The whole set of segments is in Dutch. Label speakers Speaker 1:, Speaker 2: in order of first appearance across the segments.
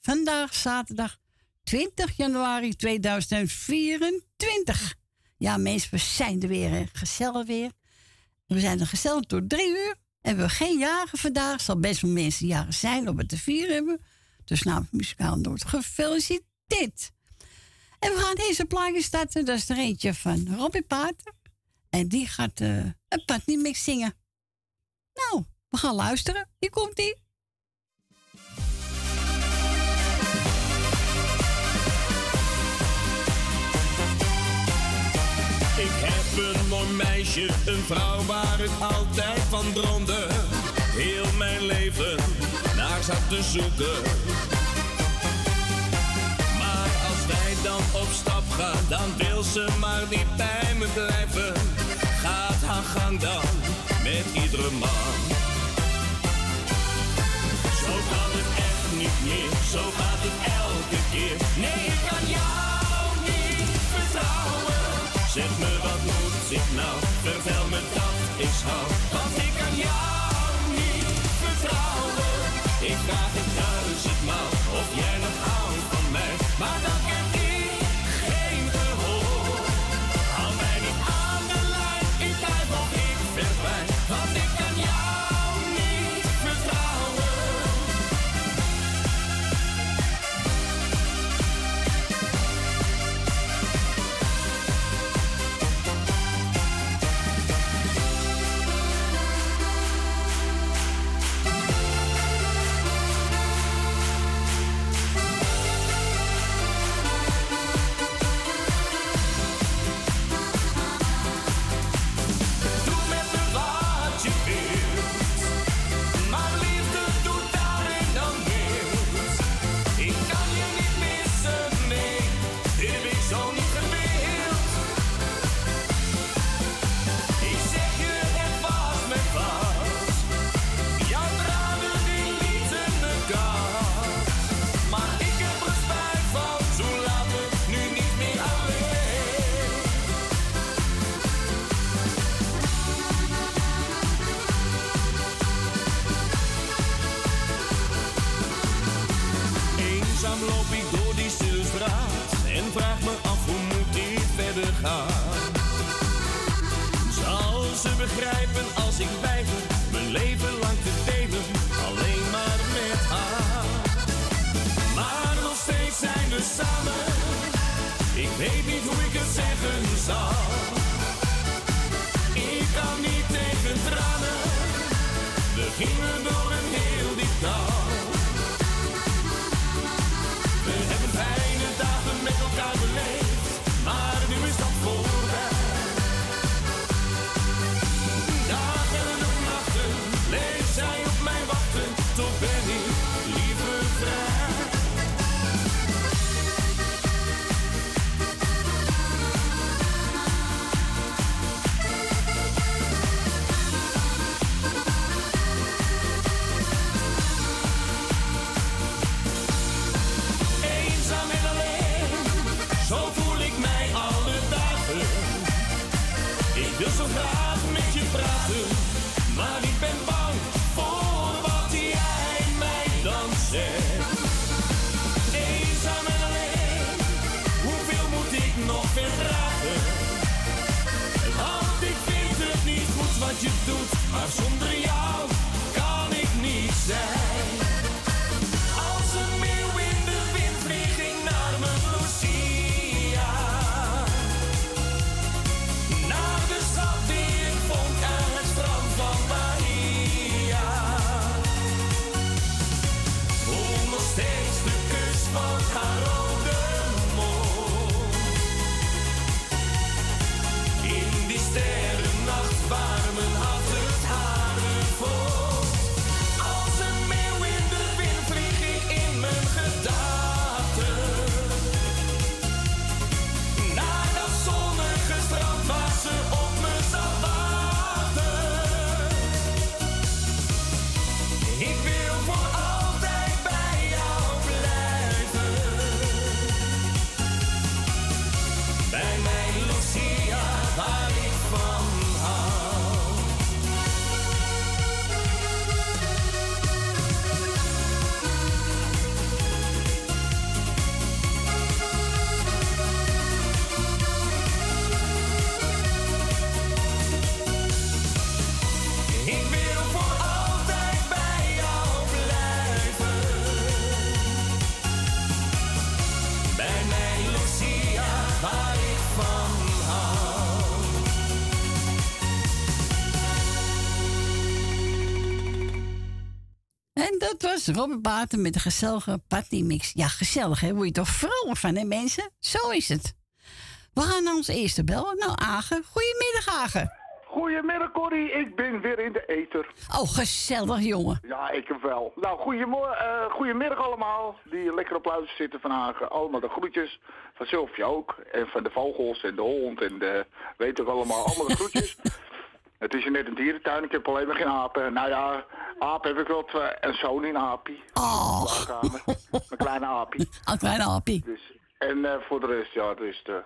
Speaker 1: Vandaag zaterdag 20 januari 2024. Ja, mensen, we zijn er weer. Gezellig weer. We zijn er gezellig tot drie uur. En we geen jaren vandaag. Zal best wel mensen jaren zijn op het te vieren hebben. Dus namens Muzikale Noot gefeliciteerd. En we gaan deze plaatje starten. Dat is er eentje van Robbie Pater. En die gaat uh, een pad niet meer zingen. Nou, we gaan luisteren. Hier komt
Speaker 2: Ik heb een mooi meisje, een vrouw waar het altijd van brandde. Heel mijn leven naar zat te zoeken. Maar als wij dan op stap gaan, dan wil ze maar niet bij me blijven. Gaat haar gang dan met iedere man. Zo kan het echt niet meer, zo gaat het elke keer. Nee, ik dat
Speaker 1: song. Was Robert Baten met de gezellige partymix. Ja, gezellig, hè? Word je toch vrolijk van, hè, mensen? Zo is het. We gaan naar ons eerste bellen. Nou, Agen. Goedemiddag, Agen.
Speaker 3: Goedemiddag, Corrie. Ik ben weer in de eter.
Speaker 1: Oh, gezellig, jongen.
Speaker 3: Ja, ik heb wel. Nou, goedemorgen, uh, goedemiddag allemaal. Die lekker op luister zitten van Hagen. Allemaal de groetjes. Van Sylvia ook. En van de vogels en de hond en de... Weet ook allemaal. Allemaal de groetjes. Het is net een dierentuin. Ik heb alleen maar geen apen. Nou ja, aap heb ik wel twee. Een zoon in aapie.
Speaker 1: Oh.
Speaker 3: Een kleine aapie.
Speaker 1: Een kleine aapie.
Speaker 3: Dus, en uh, voor de rest, ja, dus de...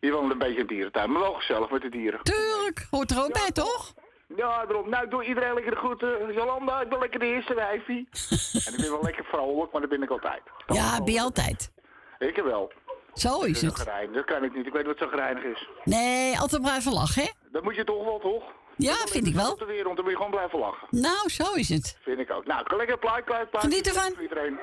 Speaker 3: Hier woont een beetje een dierentuin, maar wel gezellig met de dieren.
Speaker 1: Tuurlijk, hoort er ook bij, toch?
Speaker 3: Ja, daarom. Nou, ik doe iedereen lekker de groeten. Jolanda, ik ben lekker de eerste wijfie. en ik ben wel lekker vrolijk, maar dat ben ik altijd.
Speaker 1: ja, ben je altijd.
Speaker 3: Ik wel.
Speaker 1: Zo is het.
Speaker 3: Dat kan ik niet. Ik weet wat zo gereinig is.
Speaker 1: Nee, altijd blijven lachen, hè?
Speaker 3: Dat moet je toch wel, toch?
Speaker 1: Ja, vind ik wel.
Speaker 3: Wereld, dan moet je gewoon blijven lachen.
Speaker 1: Nou, zo is het.
Speaker 3: Vind ik ook. Nou, lekker plaat, plaat, plaat.
Speaker 1: Geniet ervan.
Speaker 3: Voor iedereen,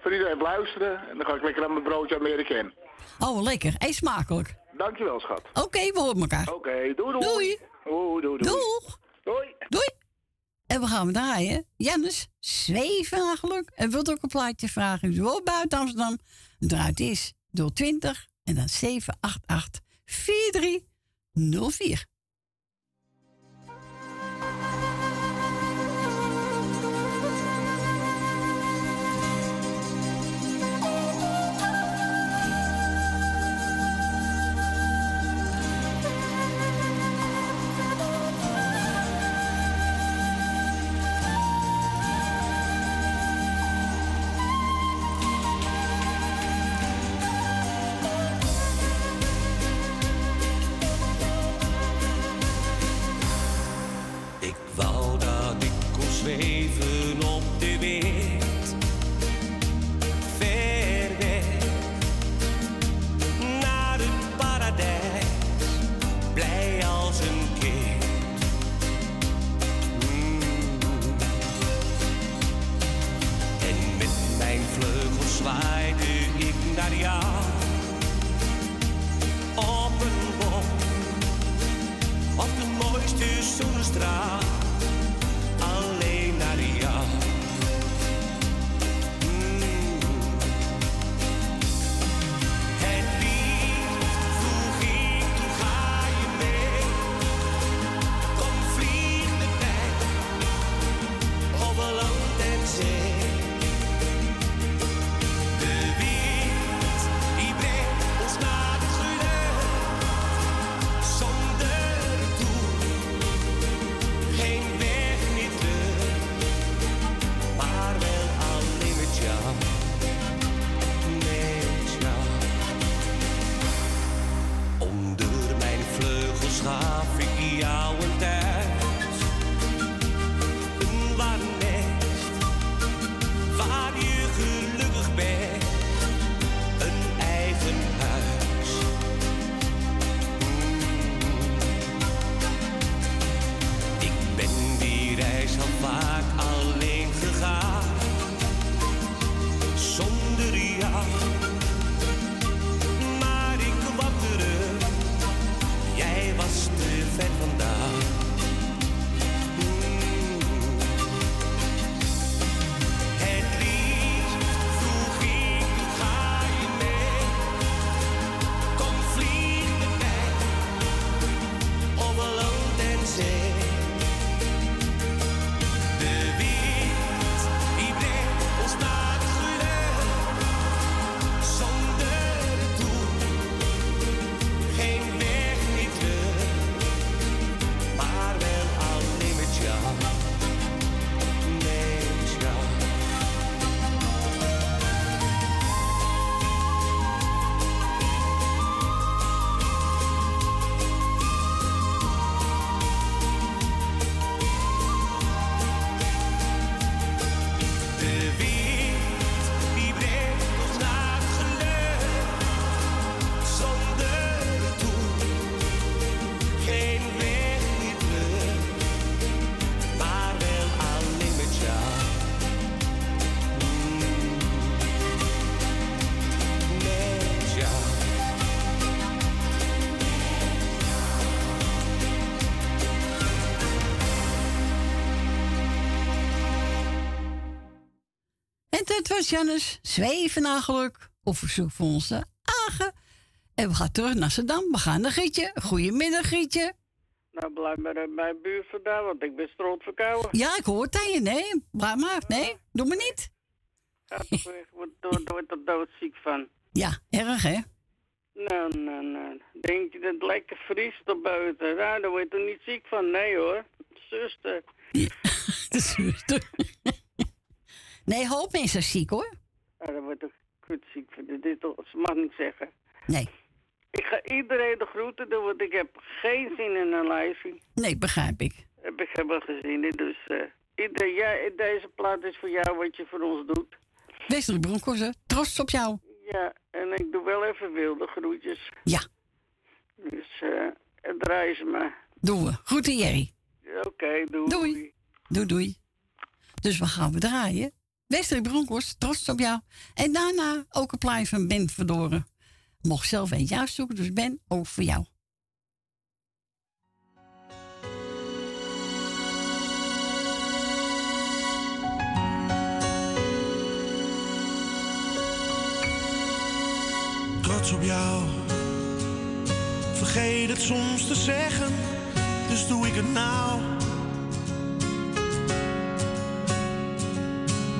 Speaker 3: voor iedereen luisteren. En dan ga ik lekker aan mijn broodje Amerikaan.
Speaker 1: Oh, lekker. Eet smakelijk.
Speaker 3: Dankjewel, schat.
Speaker 1: Oké, okay, we horen elkaar.
Speaker 3: Oké, okay, doei, doei.
Speaker 1: Doei.
Speaker 3: Doei, doei, doei.
Speaker 1: Doeg.
Speaker 3: Doei.
Speaker 1: Doei. En we gaan draaien. Jannes, geluk. En wilt ook een plaatje vragen. U woont buiten Amsterdam. Draait is door 20 en dan 788 4304. Dat was Jannes. Zweven naar geluk. Op verzoek van onze Agen. En we gaan terug naar Zandam. We gaan naar Gietje. Goedemiddag, Gietje.
Speaker 4: Nou, blijf maar uit mijn buurt vandaan, want ik ben stroot verkouden.
Speaker 1: Ja, ik hoor het aan je. Nee, blijf maar. Nee, doe me niet.
Speaker 4: Toch weg, word, er doodziek van.
Speaker 1: Ja, erg hè?
Speaker 4: Nou, nou, nou. Denk je dat het lekker vriest op buiten? Nou, daar word je toch niet ziek van? Nee hoor. Zuster.
Speaker 1: De zuster. Nee, hoop mensen ziek hoor.
Speaker 4: Nou, daar word ik kutziek van. Dit is toch, mag niet zeggen.
Speaker 1: Nee,
Speaker 4: Ik ga iedereen de groeten doen, want ik heb geen zin in een lijstje.
Speaker 1: nee, begrijp ik.
Speaker 4: Heb ik helemaal in. Dus ieder, jij, deze plaat is voor jou wat je voor ons doet.
Speaker 1: Wesley Bronkhorst, trots op jou.
Speaker 4: Ja, en ik doe wel even wilde groetjes.
Speaker 1: Ja,
Speaker 4: Dus en draai ze maar.
Speaker 1: doen we. Groeten Jerry.
Speaker 4: Oké, doei.
Speaker 1: Doei. Doei, doei. Dus we gaan we draaien. Wesley Bronkhorst, trots op jou. En daarna ook een plaatje van Ben Verdoren. Mocht zelf eentje uitzoeken, dus Ben, ook voor jou.
Speaker 5: trots op jou. Vergeet het soms te zeggen, dus doe ik het nou.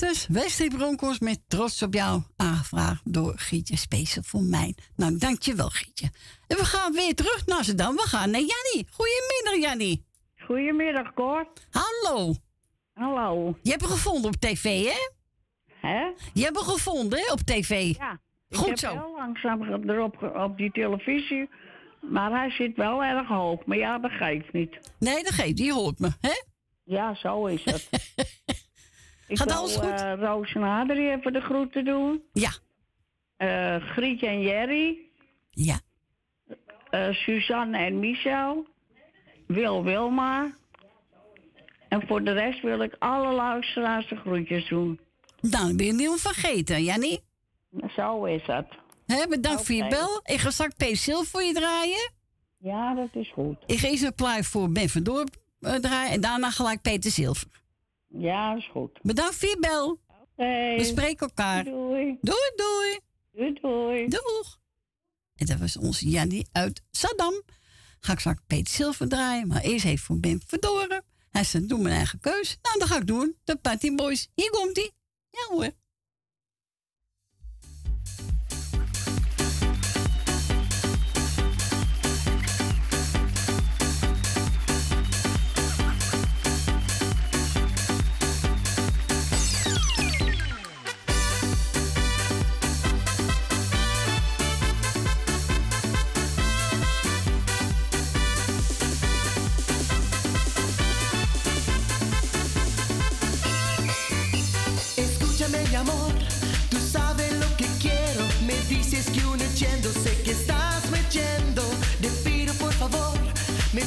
Speaker 1: Wesley Bronkhorst met Trots op jou. Aangevraagd door Gietje Special voor mij. Nou, dankjewel Gietje. En we gaan weer terug naar Zedam. We gaan naar Jannie. Goedemiddag Jannie.
Speaker 6: Goedemiddag, Cor.
Speaker 1: Hallo.
Speaker 6: Hallo.
Speaker 1: Je hebt hem gevonden op tv, hè?
Speaker 6: Hè?
Speaker 1: Je hebt hem gevonden, hè, op tv?
Speaker 6: Ja. Ik
Speaker 1: Goed
Speaker 6: heb
Speaker 1: zo.
Speaker 6: heel langzaam erop op die televisie. Maar hij zit wel erg hoog. Maar ja, dat geeft niet.
Speaker 1: Nee, dat geeft, die hoort me, hè?
Speaker 6: Ja, zo is het. Ik
Speaker 1: Gaat alles goed?
Speaker 6: eh, Roos en Adrie even de groeten doen.
Speaker 1: Ja.
Speaker 6: Eh, Grietje en Jerry.
Speaker 1: Ja.
Speaker 6: Eh, Suzanne en Michel. Wil Wilma. En voor de rest wil ik alle luisteraars de groetjes doen.
Speaker 1: Nou, dan ben je niet vergeten, Jannie.
Speaker 6: Zo is het.
Speaker 1: Bedankt voor je bel. Ik ga straks P. voor je draaien.
Speaker 6: Ja, dat is goed.
Speaker 1: Ik ga eerst een plaat voor Ben van Dorp draaien. En daarna gelijk Peter Zilver.
Speaker 6: Ja, is goed.
Speaker 1: Bedankt voor je bel.
Speaker 6: Hey.
Speaker 1: We spreken elkaar.
Speaker 6: Doei.
Speaker 1: Doei, doei.
Speaker 6: Doei, doei.
Speaker 1: Doeg. En dat was onze Jannie uit Saddam. Ga ik straks Peter Zilver draaien. Maar eerst even voor Ben Verdoren. Hij zei, doe mijn eigen keus. Nou, dat ga ik doen. De Party Boys. Hier komt ie. Ja hoor.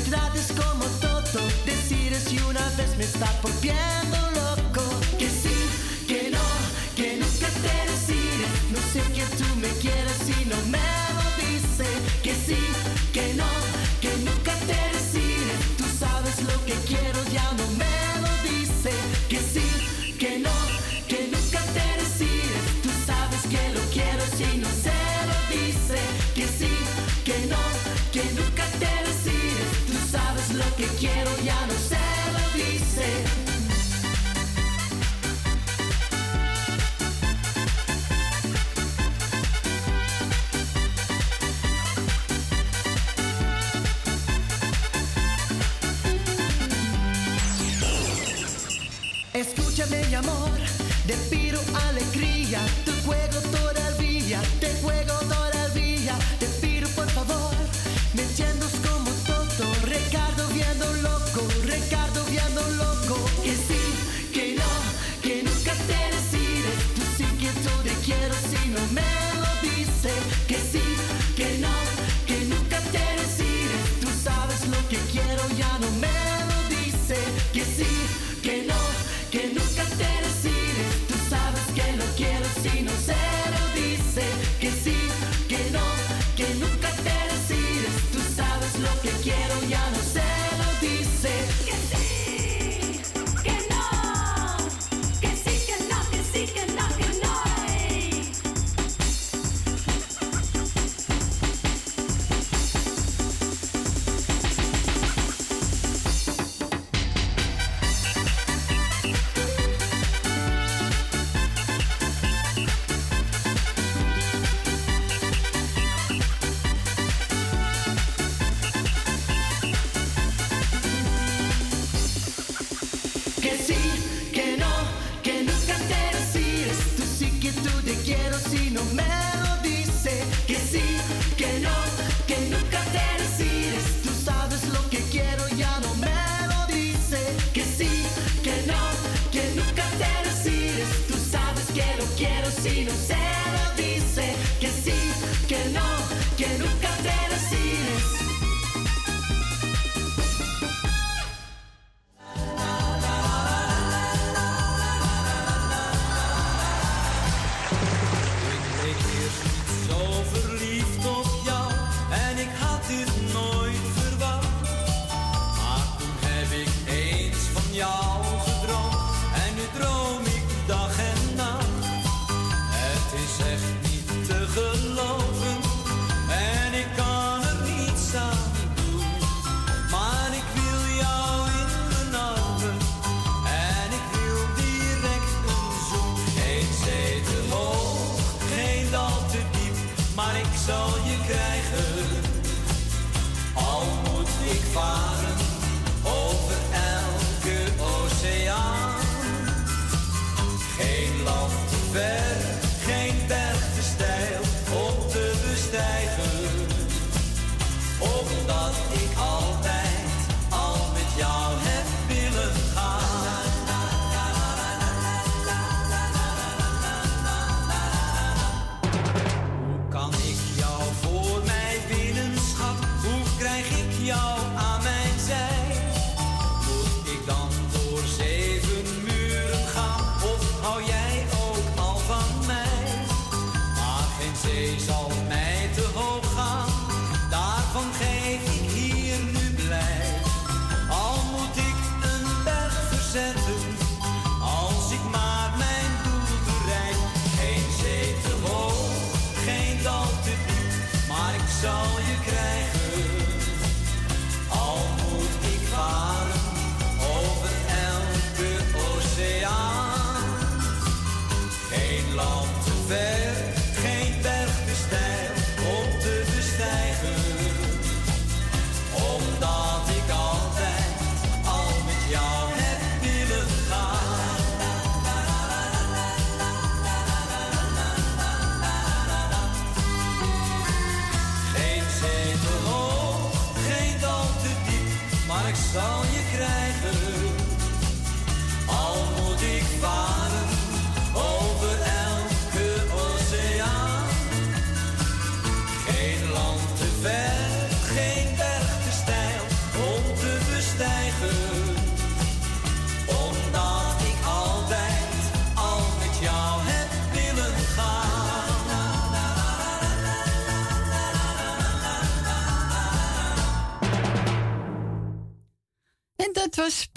Speaker 7: verdad es como todo, decir es y una vez me está por
Speaker 8: bien.
Speaker 1: got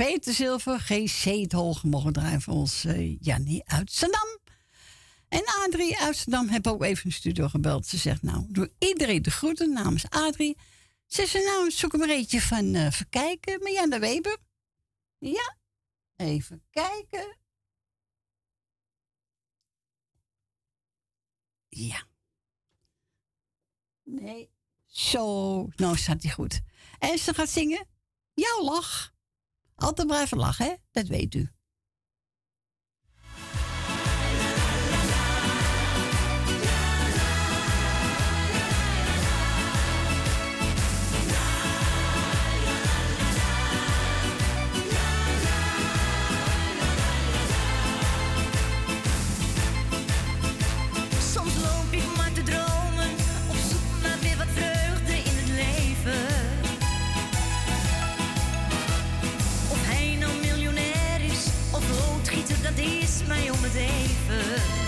Speaker 1: Peter Zilver, GC Hoog mogen draaien voor ons eh, Jannie uit Zandam. En Adrie uit Zandam heb ook even een studio gebeld. Ze zegt, nou, doe iedereen de groeten namens Adrie. Ze zegt, nou, zoek een eentje van uh, verkijken. Marjane Weber. Ja, even kijken. Ja. Nee, zo. Nou staat hij goed. En ze gaat zingen. Jouw lach. Altijd blijven lachen, hè? Dat weet u.
Speaker 9: mij om het even.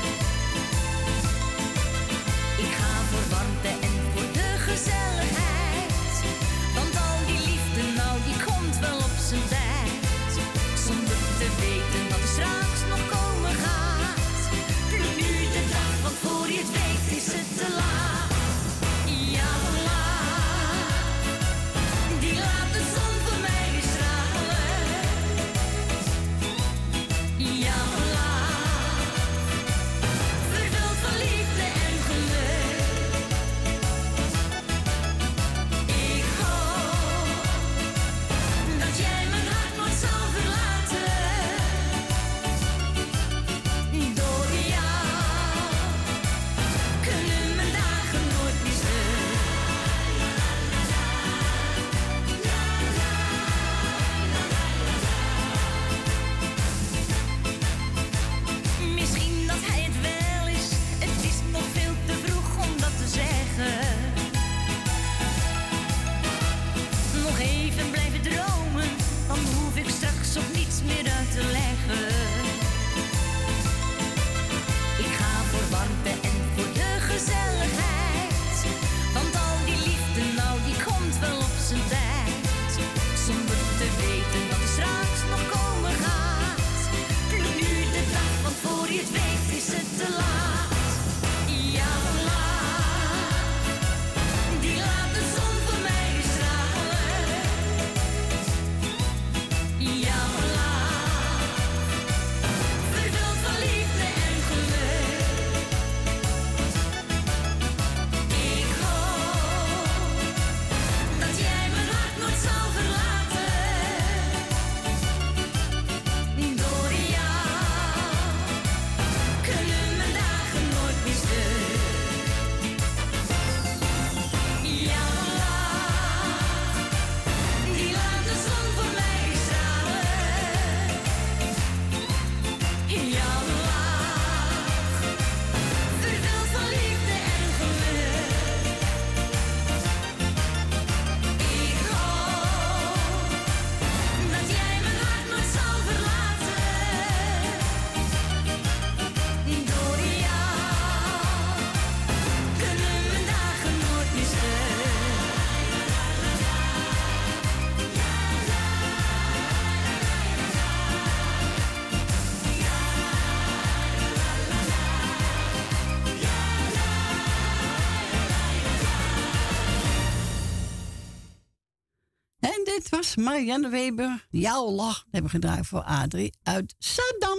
Speaker 1: Marianne Weber, Jouw Lach, hebben gedraaid voor Adrie uit Saddam.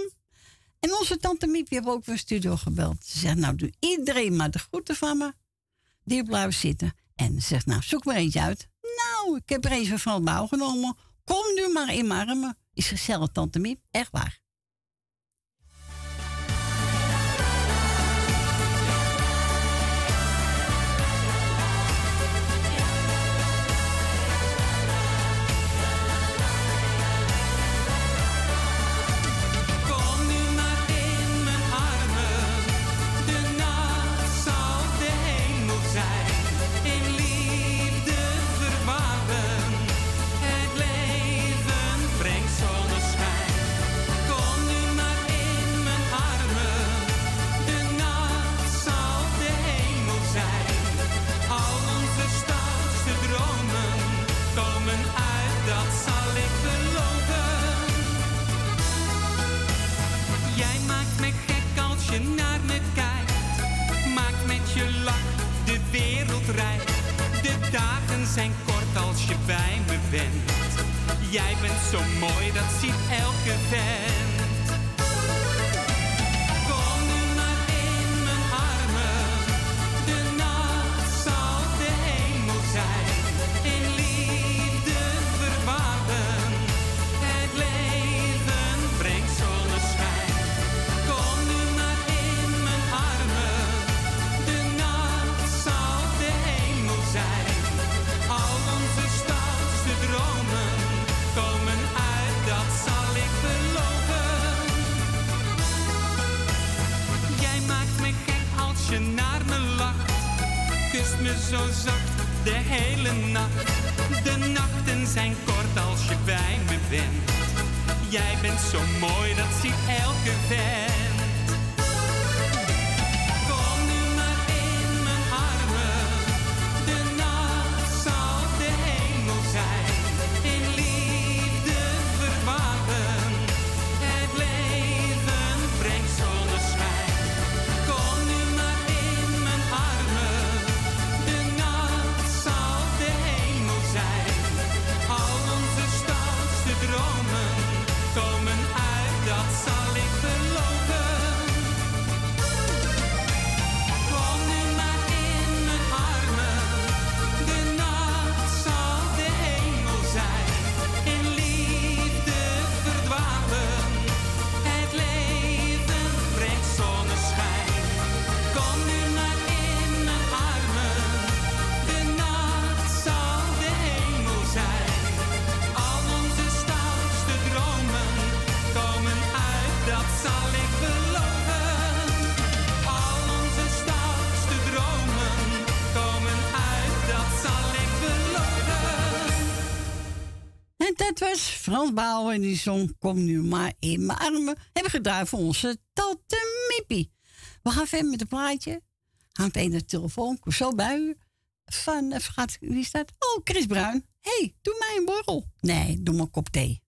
Speaker 1: En onze tante Miep heeft ook weer studio gebeld. Ze zegt, nou doe iedereen maar de groeten van me. Die blijven zitten. En ze zegt, nou zoek maar eentje uit. Nou, ik heb er eens van het Bouw genomen. Kom nu maar in mijn armen. Is gezellig, tante Miep. Echt waar. En die zon Kom nu maar in mijn armen. Hebben gedaan voor onze tante Mippie. We gaan verder met een plaatje. Hangt een de telefoon. Kom zo bij u. Van, eh, gaat, wie staat? Oh, Chris Bruin. Hé, hey, doe mij een borrel. Nee, doe maar een kop thee.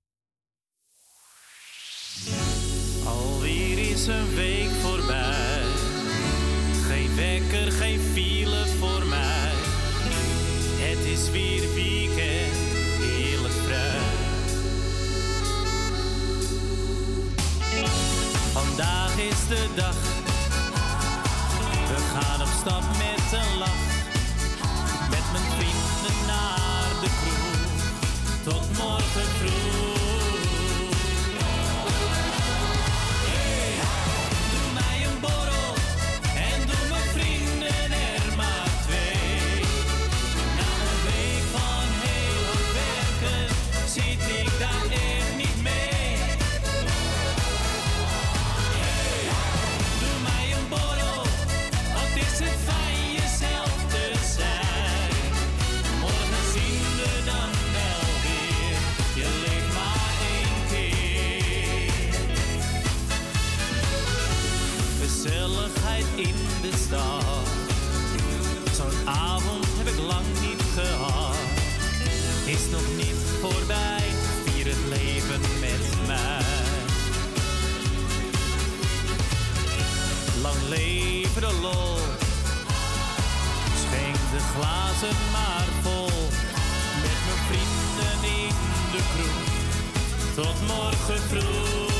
Speaker 10: Alweer is een week voorbij. Geen wekker, geen file voor mij. Het is weer dag. We gaan op stap met een lach. alleen de lol. Schenk de glazen maar vol met mijn vrienden in de kroeg. Tot morgen vroeg.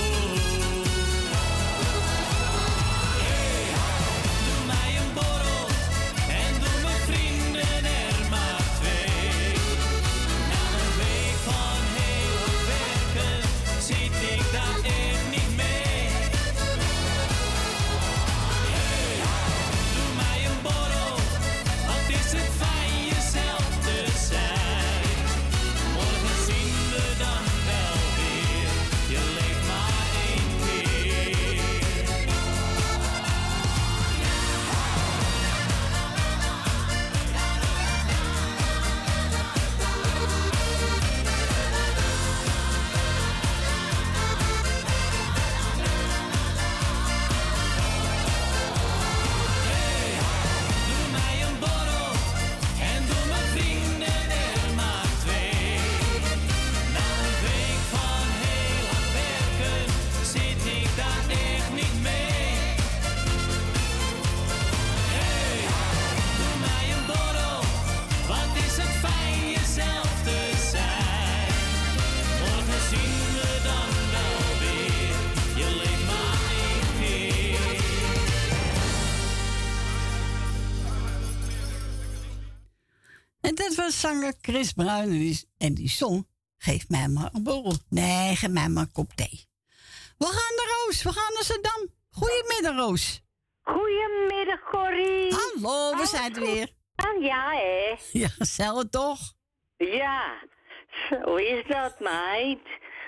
Speaker 1: Chris Bruin en die, en die zong Geef mij maar een borrel. Nee, geef mij maar een kop thee. We gaan naar Roos, we gaan naar Zandam. Goedemiddag Roos.
Speaker 11: Goedemiddag, Corrie.
Speaker 1: Hallo, we zijn er weer.
Speaker 11: Ah, ja, hè?
Speaker 1: Ja, gezellig toch?
Speaker 11: Ja. Zo is dat, meid.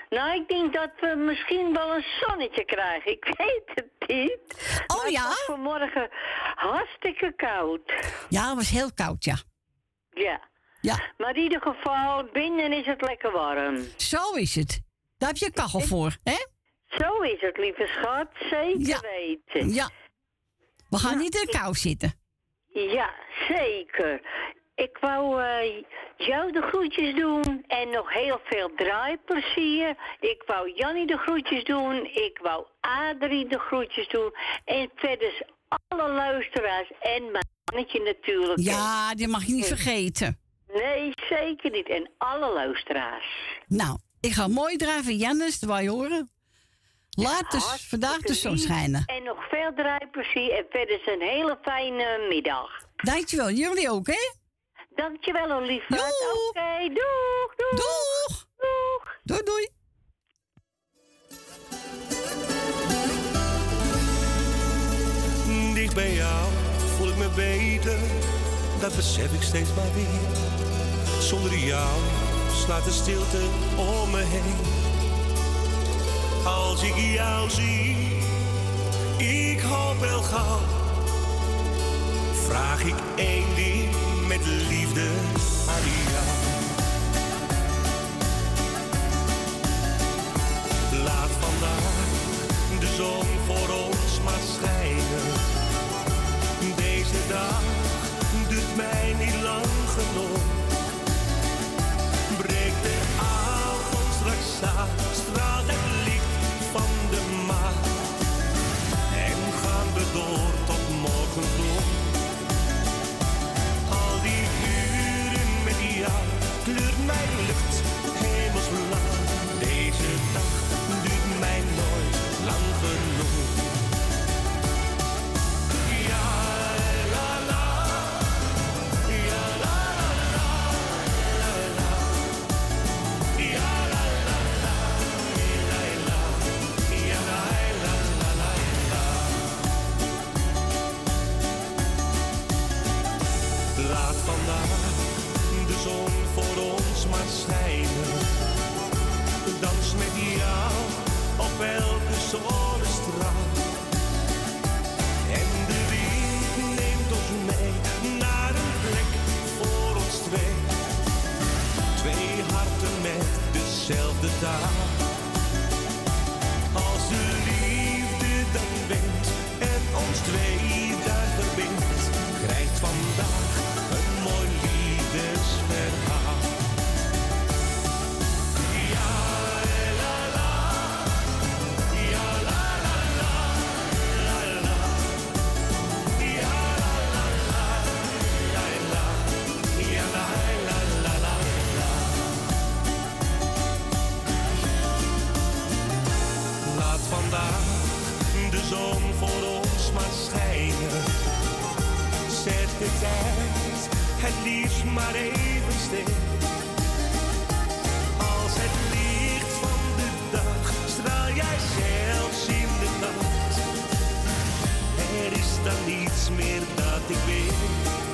Speaker 11: Nou, ik denk dat we misschien wel een zonnetje krijgen. Ik weet het niet.
Speaker 1: Oh
Speaker 11: Maar het
Speaker 1: ja?
Speaker 11: was vanmorgen hartstikke koud.
Speaker 1: Ja, het was heel koud, ja.
Speaker 11: Ja.
Speaker 1: Ja.
Speaker 11: Maar in ieder geval, binnen is het lekker warm.
Speaker 1: Zo is het. Daar heb je kachel voor, hè?
Speaker 11: Zo is het, lieve schat. Zeker
Speaker 1: Ja.
Speaker 11: weten.
Speaker 1: Ja. We gaan niet in de kou zitten.
Speaker 11: Ja, zeker. Ik wou eh, jou de groetjes doen en nog heel veel draaiplezier. Ik wou Jannie de groetjes doen. Ik wou Adrie de groetjes doen. En verder alle luisteraars en mijn mannetje natuurlijk.
Speaker 1: Ja, die mag je niet vergeten.
Speaker 11: Nee, zeker niet. En alle luisteraars.
Speaker 1: Nou, ik ga mooi drijven, Jannes, dat wil je horen. Laat dus vandaag de zon
Speaker 11: lief.
Speaker 1: schijnen.
Speaker 11: En nog veel draaiplezier en verder een hele fijne middag.
Speaker 1: Dankjewel, jullie ook, hè?
Speaker 11: Dankjewel, lieverd. Oké, doeg, doeg.
Speaker 1: Doeg.
Speaker 11: Doeg.
Speaker 1: Doei, doei.
Speaker 5: Dicht bij jou voel ik me beter, dat besef ik steeds maar weer. Zonder jou slaat de stilte om me heen. Als ik jou zie, ik hoop wel gauw. Vraag ik één ding met liefde aan jou. Laat vandaag de zon voor ons maar schijnen. made. Als de liefde dan wint en ons twee Het liefst maar even stil. Als het licht van de dag straal jij zelfs in de nacht. Er is dan niets meer dat ik wil.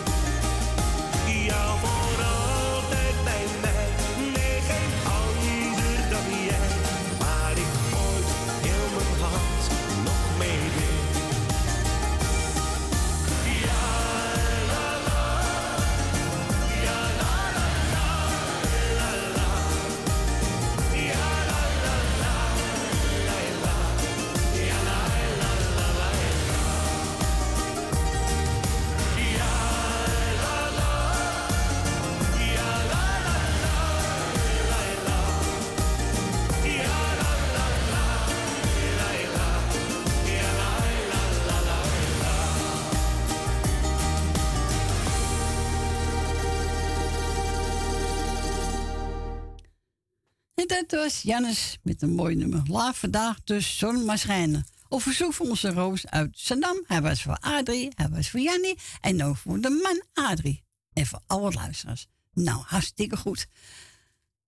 Speaker 1: Jannes met een mooi nummer. Laat vandaag dus zon maar schijnen. Op verzoek van onze Roos uit Zandam. Hij was voor Adrie, hij was voor Jannie en ook voor de man Adrie. En voor alle luisteraars. Nou, hartstikke goed.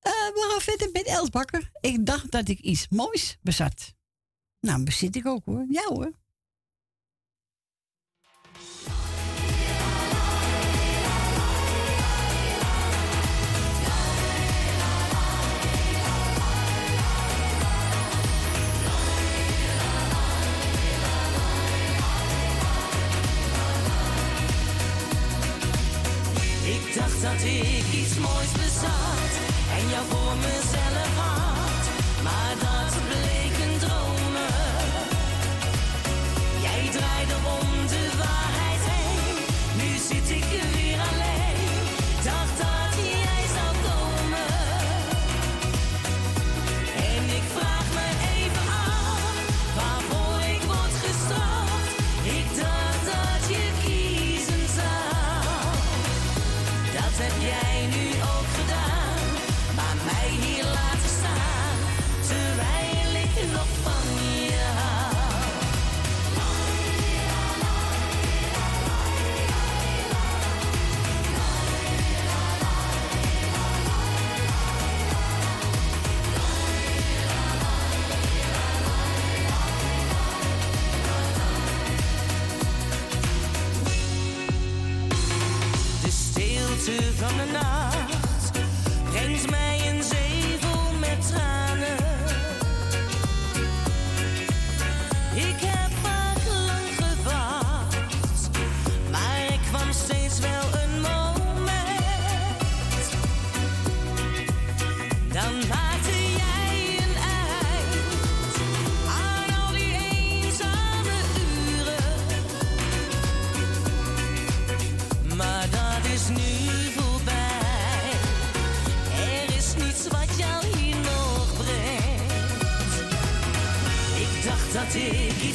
Speaker 1: Uh, we gaan verder met Els Bakker. Ik dacht dat ik iets moois bezat. Nou, bezit ik ook hoor. Ja hoor.
Speaker 9: dat ik iets moois bezat en jou voor mezelf had. Maar dat bleek een dromen. Jij draaide om de waarheid heen, nu zit ik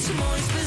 Speaker 9: It's moist.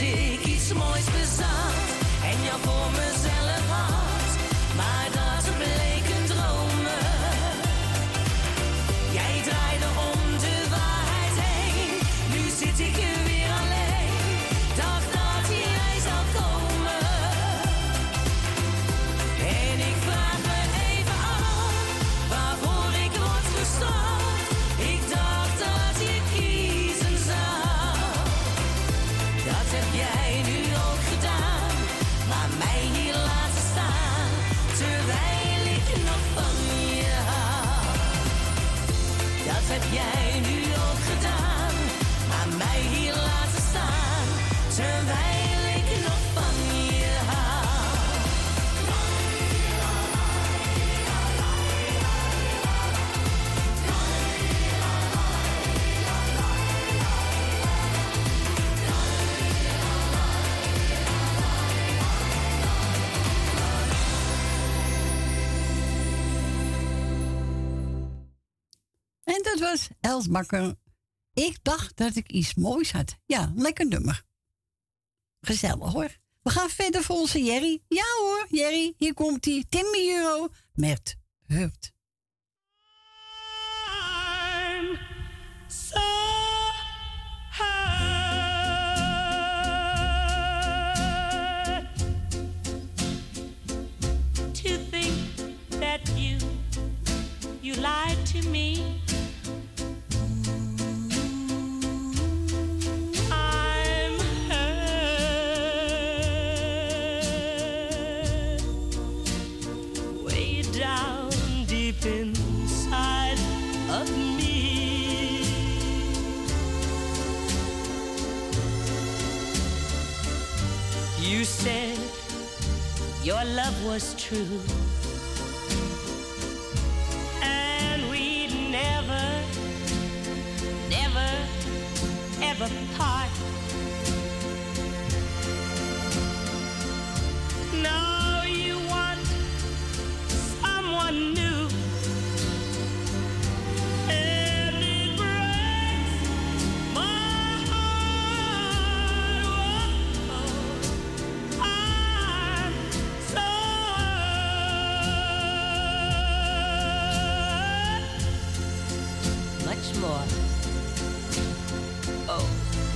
Speaker 9: music Elsbakker. Ik dacht dat ik iets moois had.
Speaker 1: Ja, lekker nummer. Gezellig hoor. We gaan verder voor onze Jerry. Ja hoor, Jerry, hier komt hij. Timmy Euro met Hurt.
Speaker 10: Your love was true.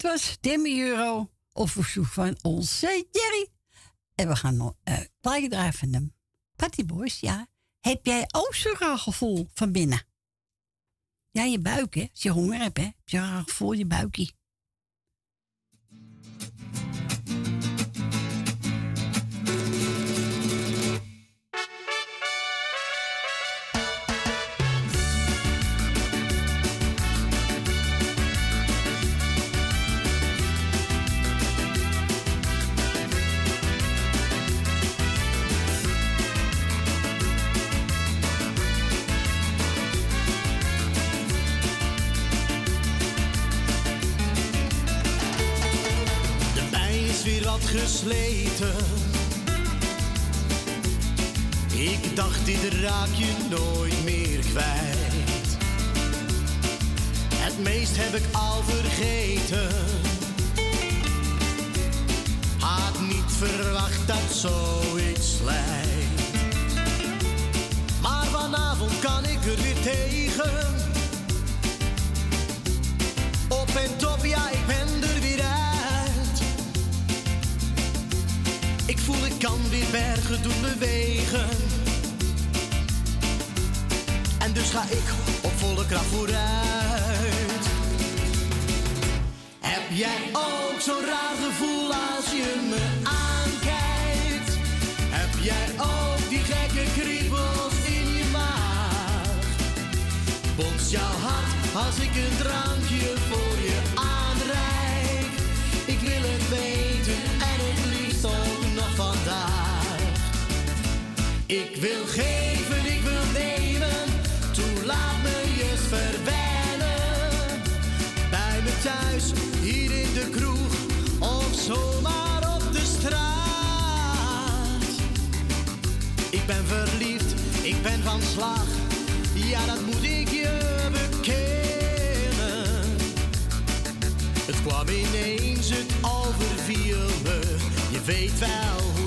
Speaker 1: dat was Demi Euro op verzoek van onze Jerry. En we gaan nog uh, plaatje draaien van de Patty Boys. Ja, heb jij ook zo'n raar gevoel van binnen? Ja, je buik, hè? Als je honger hebt, hè? Heb je een raar gevoel je buikje.
Speaker 7: Ik dacht, dit raak je nooit meer kwijt. Het meest heb ik al vergeten. Had niet verwacht dat zoiets lijkt. Maar vanavond kan ik er weer tegen. Op en top, ja, ik ben er weer uit. Ik voel, ik kan weer bergen doen bewegen. En dus ga ik op volle kracht vooruit. Heb jij ook zo'n raar gevoel als je me aankijkt? Heb jij ook die gekke kriebels in je maag? Bonst jouw hart als ik een drankje voor je aanreik? Ik wil het weten Ik wil geven, ik wil nemen, toe laat me je verwennen. Bij me thuis, hier in de kroeg, of zomaar op de straat. Ik ben verliefd, ik ben van slag, ja dat moet ik je bekennen. Het kwam ineens, het overviel me, je weet wel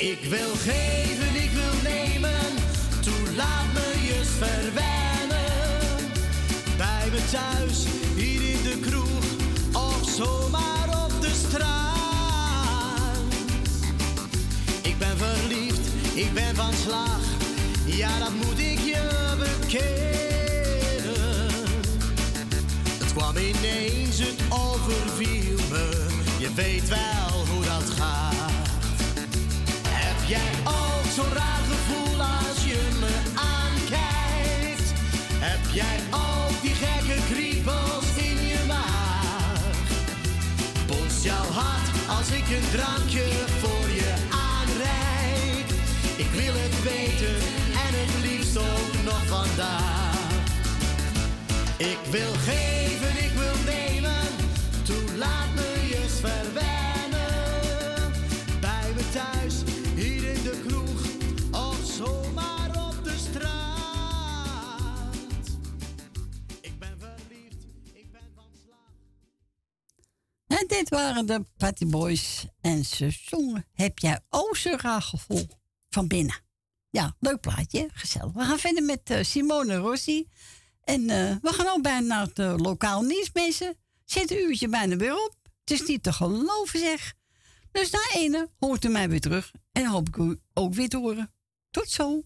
Speaker 7: Ik wil geven, verliefd, ik ben van slag, ja dat moet ik je bekennen. Het kwam ineens, het overviel me, je weet wel hoe dat gaat. Heb jij ook zo'n raar gevoel als je me aankijkt? Heb jij ook die gekke kriebels in je maag? Bonst jouw hart als ik een drankje voor en het liefst ook nog vandaag. Ik wil geven, ik wil nemen, toen laat me je verwennen. Bij me thuis, hier in de kroeg, of zomaar op de straat. Ik ben verliefd, ik ben van slag.
Speaker 1: En dit waren de Patty Boys en ze zongen Heb jij o gevoel van binnen. Ja, leuk plaatje. Gezellig. We gaan verder met eh, Simone Rossi. En eh, we gaan ook bijna naar het eh, lokaal nieuws, mensen. Zit een uurtje bijna weer op. Het is niet te geloven, zeg. Dus na ene hoort u mij weer terug. En hoop ik u ook weer te horen. Tot zo.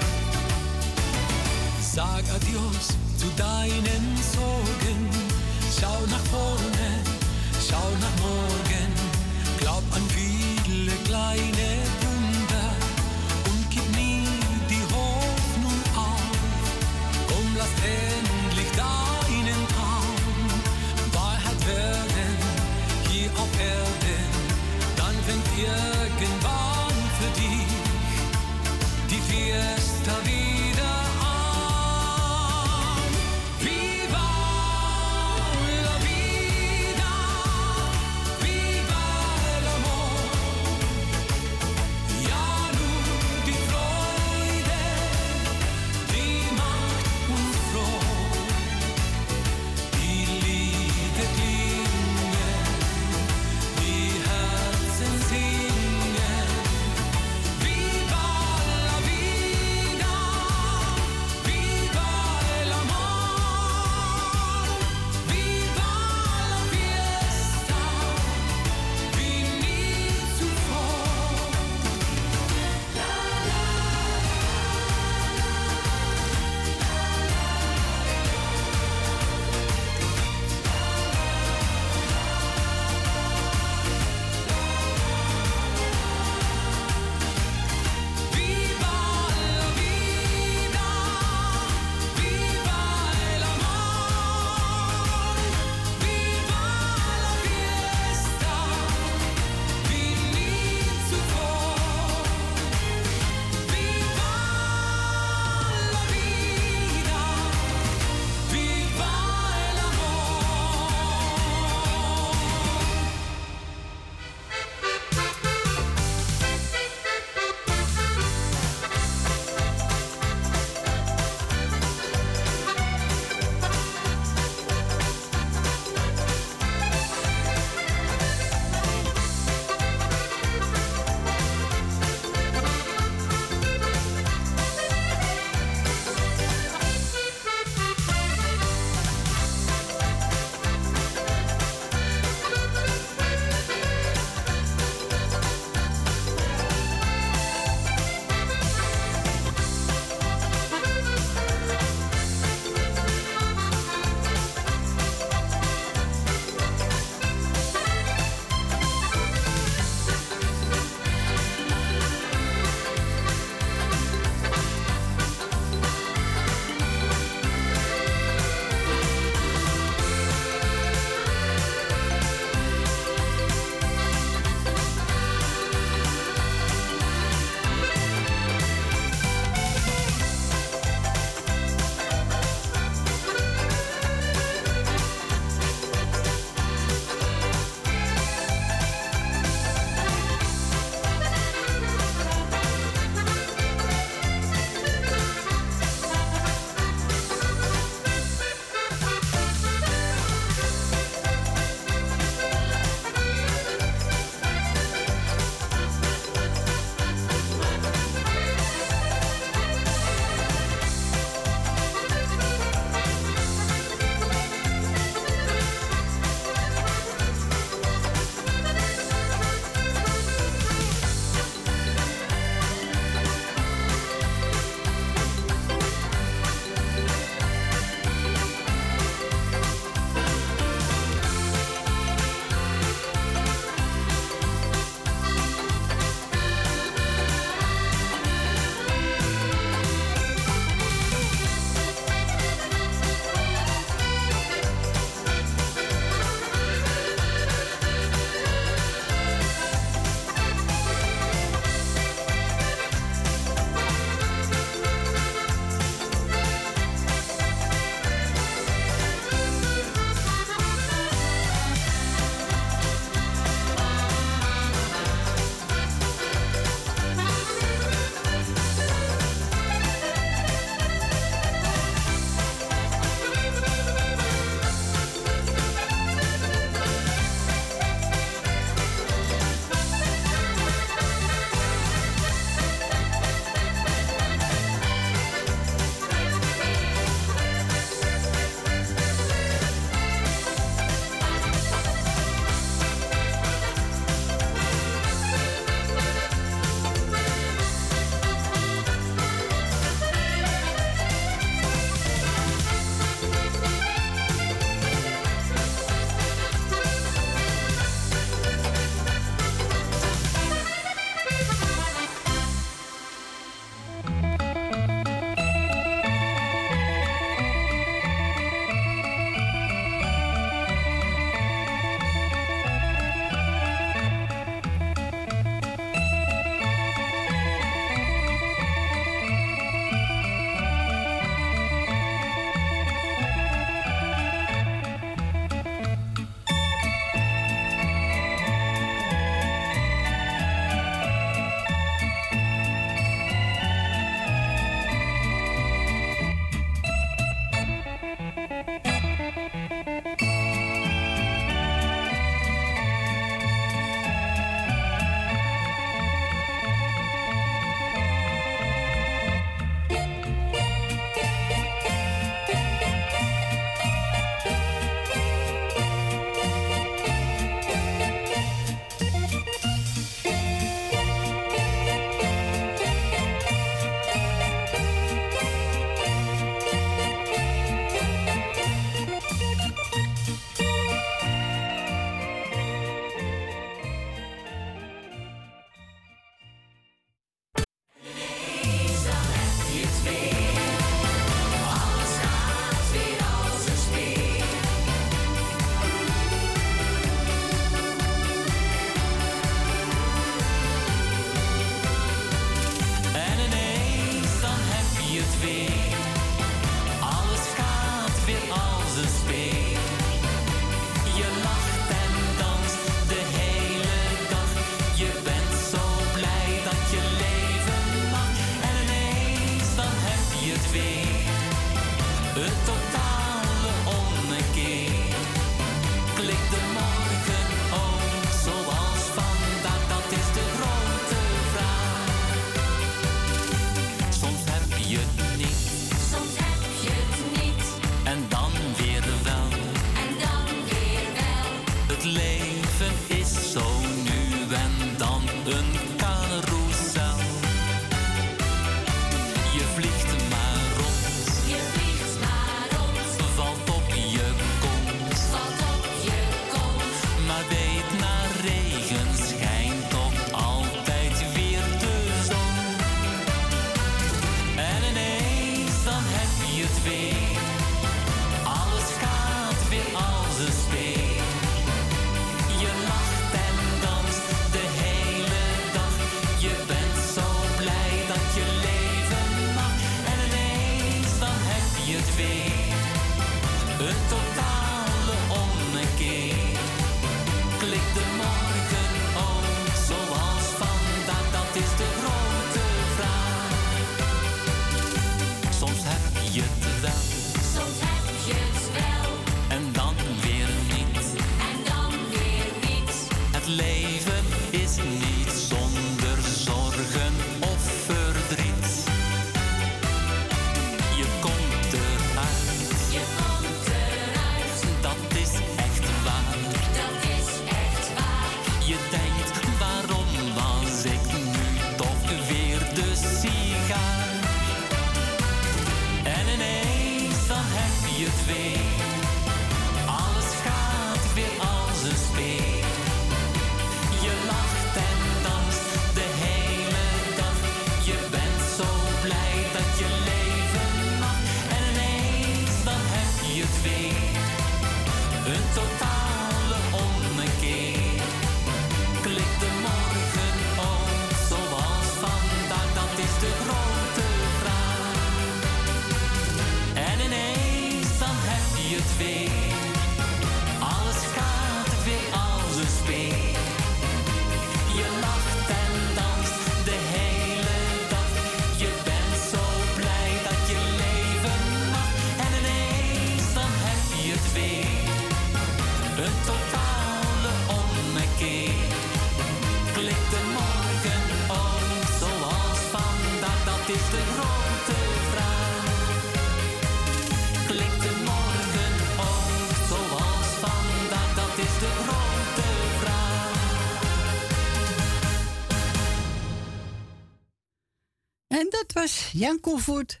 Speaker 1: Jan Kofvoet.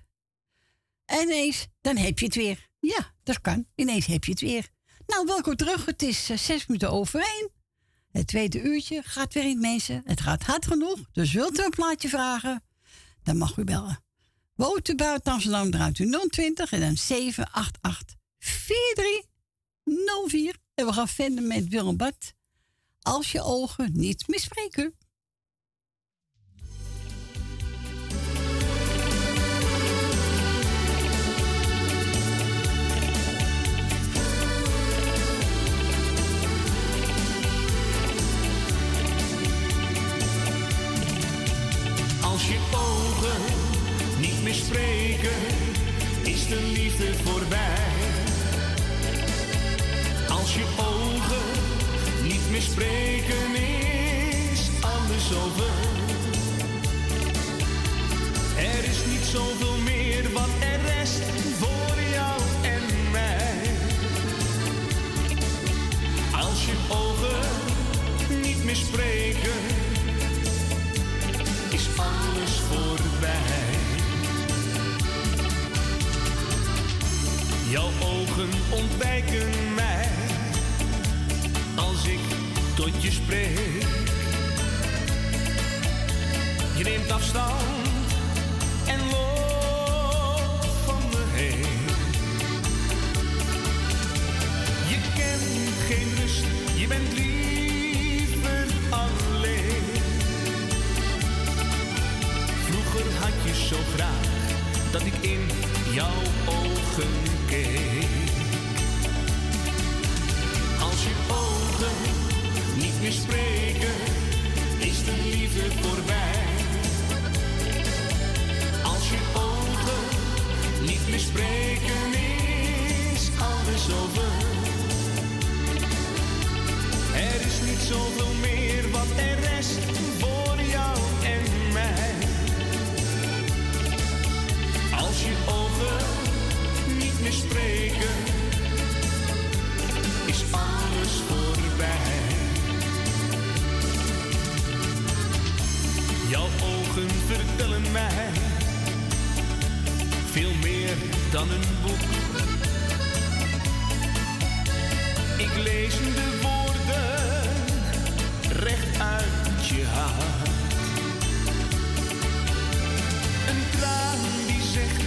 Speaker 1: En ineens, dan heb je het weer. Ja, dat kan. Ineens heb je het weer. Nou, welkom terug. Het is eh, zes minuten over één. Het tweede uurtje gaat weer in, mensen. Het gaat hard genoeg. Dus wilt u een plaatje vragen? Dan mag u bellen. Woont u buiten Amsterdam, draait u 020 en dan 788 4304. En we gaan verder met Willem Bart. Als je ogen niet mispreken.
Speaker 5: Als je ogen niet meer spreken, is alles over. Er is niet zoveel meer wat er rest voor jou en mij. Als je ogen niet meer spreken, is alles voorbij. Jouw ogen ontwijken mij als ik tot je spreek. Je neemt afstand en loopt van me heen. Je kent geen rust, je bent liever alleen. Vroeger had je zo graag dat ik in jouw ogen keek. Als je ogen niet meer spreken, is de liefde voorbij. Als je ogen niet meer spreken, is alles over. Er is niet zoveel meer wat er rest voor jou en mij. Als je ogen niet meer spreken, alles voorbij. Jouw ogen vertellen mij veel meer dan een boek. Ik lees de woorden recht uit je hart. Een traan die zegt,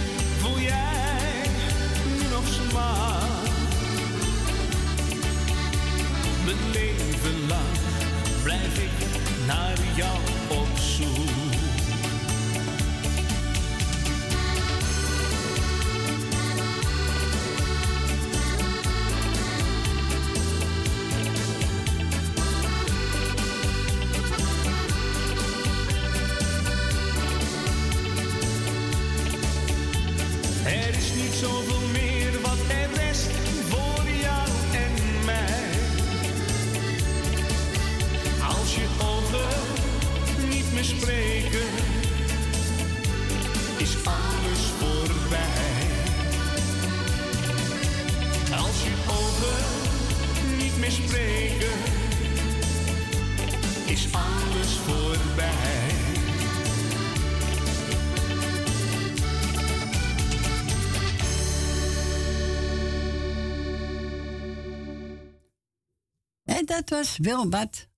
Speaker 1: Was Wilbert.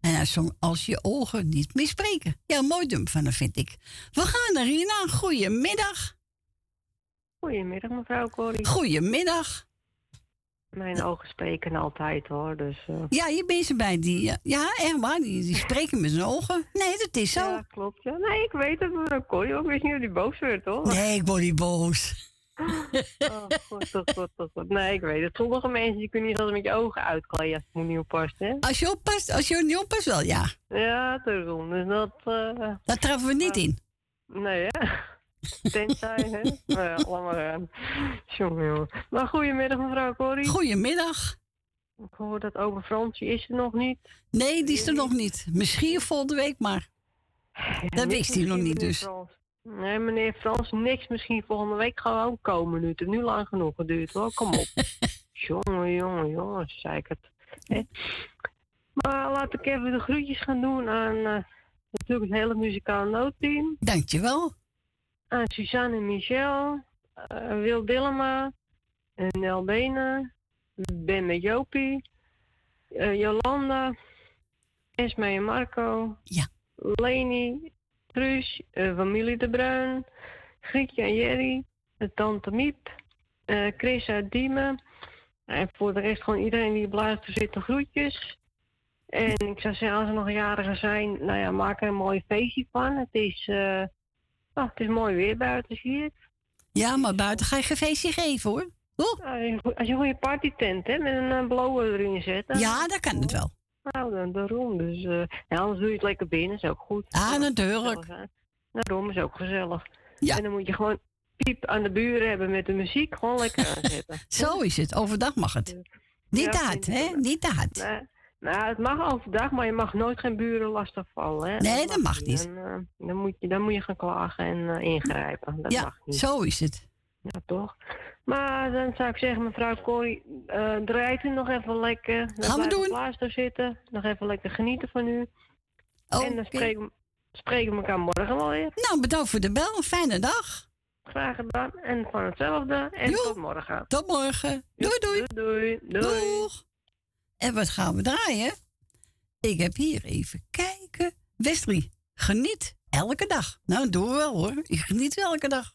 Speaker 1: En hij zong Als je ogen niet meer spreken. Ja, mooi dum van vind ik. We gaan naar Rina. Goedemiddag.
Speaker 12: Goedemiddag, mevrouw Corrie.
Speaker 1: Goedemiddag.
Speaker 12: Mijn ogen spreken altijd hoor, dus... eh,
Speaker 1: Ja, je bent ze bij die... eh, Ja, echt waar. Die, die spreken met zijn ogen. Nee, dat is zo.
Speaker 12: Ja, klopt. Ja. Nee, ik weet het, mevrouw Corrie. ook. Ik wist niet dat die boos werd, hoor.
Speaker 1: Nee, ik word niet boos.
Speaker 12: Oh, goed, goed, goed, goed, goed. Nee, ik weet het. Sommige mensen die kunnen niet altijd met je ogen uitkleden als je moet niet oppast, hè?
Speaker 1: Als je oppast, als je niet oppast wel, ja.
Speaker 12: Ja, daarom. Dus dat... eh
Speaker 1: Dat trappen we niet in.
Speaker 12: Nee, hè? Tenzij, hè? Nou ja, laat maar gaan. Jongen, jongen. Maar goedemiddag, mevrouw Corrie.
Speaker 1: Goedemiddag.
Speaker 12: Ik hoor dat oma Fransje is er nog niet.
Speaker 1: Nee, die is er nog niet. Misschien volgende week, maar... Dat wist hij nog niet, dus.
Speaker 12: Frans. Nee, meneer Frans, niks misschien volgende week gewoon komen nu. Het heeft nu lang genoeg geduurd hoor, kom op. jongen, jongen, jongen, zei ik het. Maar laat ik even de groetjes gaan doen aan eh, natuurlijk het hele muzikale noodteam.
Speaker 1: Dankjewel.
Speaker 12: Aan Suzanne en Michel, eh, Wil Dillema, Nel Benen, Ben met Jopie, eh, Jolanda, Esme en Marco,
Speaker 1: ja.
Speaker 12: Leni, Truus, eh, familie De Bruin, Grietje en Jerry, de tante Miep, eh, Chris uit Diemen. En voor de rest gewoon iedereen die op luister zit, de groetjes. En ik zou zeggen, als er nog jarigen zijn, nou ja, maak er een mooi feestje van. Het is, oh, het is mooi weer buiten, zie je het?
Speaker 1: Ja, maar buiten ga je geen feestje geven, hoor.
Speaker 12: Als je een goede partytent hè, met een uh, blower erin zet. dan-
Speaker 1: Ja, dat kan het wel.
Speaker 12: Nou, dan, daarom. Dus, eh, ja, anders doe je het lekker binnen, is ook goed.
Speaker 1: Ah, natuurlijk.
Speaker 12: Daarom is ook gezellig.
Speaker 1: Ja.
Speaker 12: En dan moet je gewoon piep aan de buren hebben met de muziek, gewoon lekker aanzetten.
Speaker 1: Zo is het. Overdag mag het. Niet
Speaker 12: Ja, ik
Speaker 1: hè? Niet.
Speaker 12: Nee, nou, het mag overdag, maar je mag nooit geen buren lastigvallen. Hè?
Speaker 1: Nee, dat mag niet.
Speaker 12: Dan, eh, dan, moet je, dan moet je gaan klagen en eh, ingrijpen. Dat
Speaker 1: Ja,
Speaker 12: mag niet.
Speaker 1: zo is het.
Speaker 12: Ja, toch? Maar dan zou ik zeggen, mevrouw Corrie, eh draait u nog even lekker. Dan
Speaker 1: Gaan we doen.
Speaker 12: zitten. Nog even lekker genieten van u. En dan spreken, spreken we elkaar morgen wel weer.
Speaker 1: Nou, bedankt voor de bel. Fijne dag.
Speaker 12: Graag gedaan. En van hetzelfde. En
Speaker 1: Jo,
Speaker 12: tot morgen.
Speaker 1: Tot morgen. Doei, doei.
Speaker 12: Doei, doei.
Speaker 1: Doeg. En wat gaan we draaien? Ik heb hier even kijken. Wesley, geniet elke dag. Nou, doen we wel hoor. Ik geniet elke dag.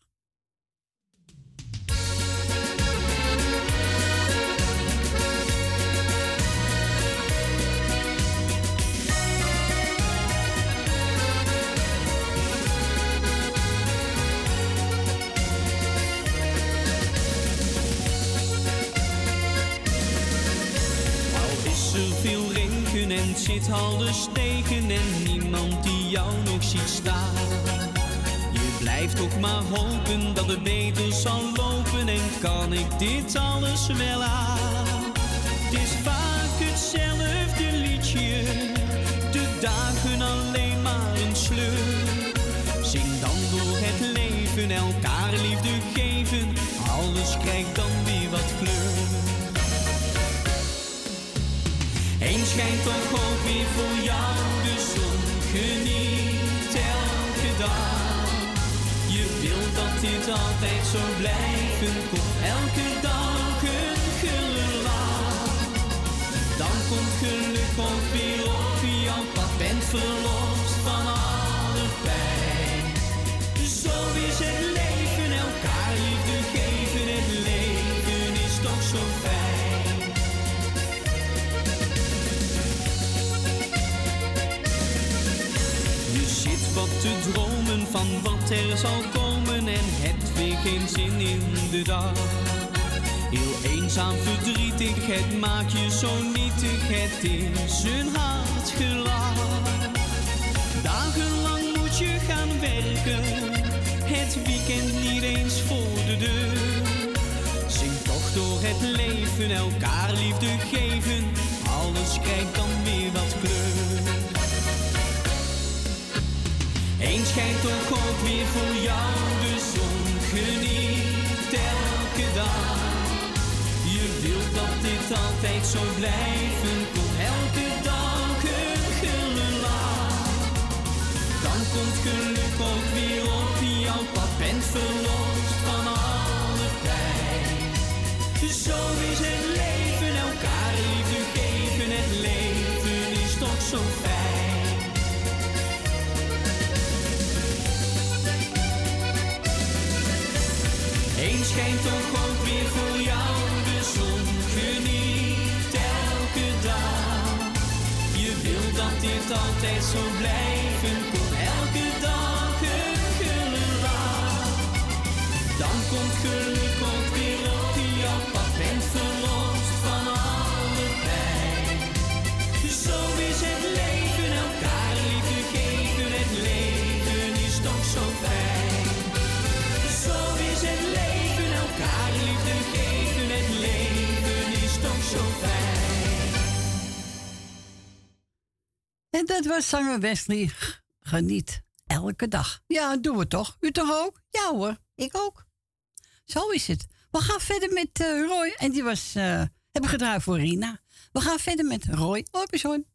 Speaker 10: Het zit alles tegen en niemand die jou nog ziet staan. Je blijft toch maar hopen dat het beter zal lopen en kan ik dit alles wel aan. Het is vaak hetzelfde liedje, de dagen alleen maar een sleur. Zing dan door het leven, elkaar liefde Eens schijnt toch ook weer voor jou de zon. Geniet elke dag. Je wilt dat dit altijd zo blijven. Te dromen van wat er zal komen en hebt weer geen zin in de dag. Heel eenzaam, verdrietig, het maakt je zo nietig, het is een hard gelach. Dagenlang moet je gaan werken, het weekend niet eens voor de deur.
Speaker 13: leven, elkaar liefde geven. Alles krijgt dan weer wat kleur. Eens schijnt toch ook weer voor jou de zon. Geniet elke dag. Je wilt dat dit altijd zo blijven. Komt elke dag een gulle lach. Dan komt geluk ook weer op jouw pad. Bent verlost van alle pijn. Zo is het leven, elkaar liefde geven. Het leven is toch zo fijn. Altijd zo blijven.
Speaker 1: En dat was zanger Wesley. Geniet elke dag. Ja, doen we toch? U toch ook? Ja hoor, ik ook. Zo is het. We gaan verder met eh, Roy. En die was, eh hebben gedraaid voor Rina. We gaan verder met Roy Orbison.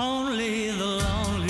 Speaker 13: Only the lonely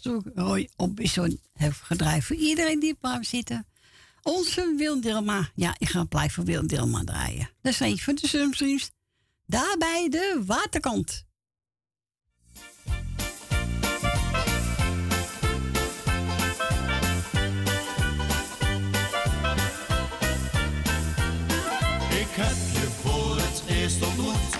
Speaker 1: Toen Roy Orbison heeft gedraaid voor iedereen die op zitten. Onze Wildelma. Ja, ik ga blijven Wildelma draaien. Dat is een van de Sumstreams. Daar bij de waterkant.
Speaker 7: Ik heb je voor het eerst ontmoet,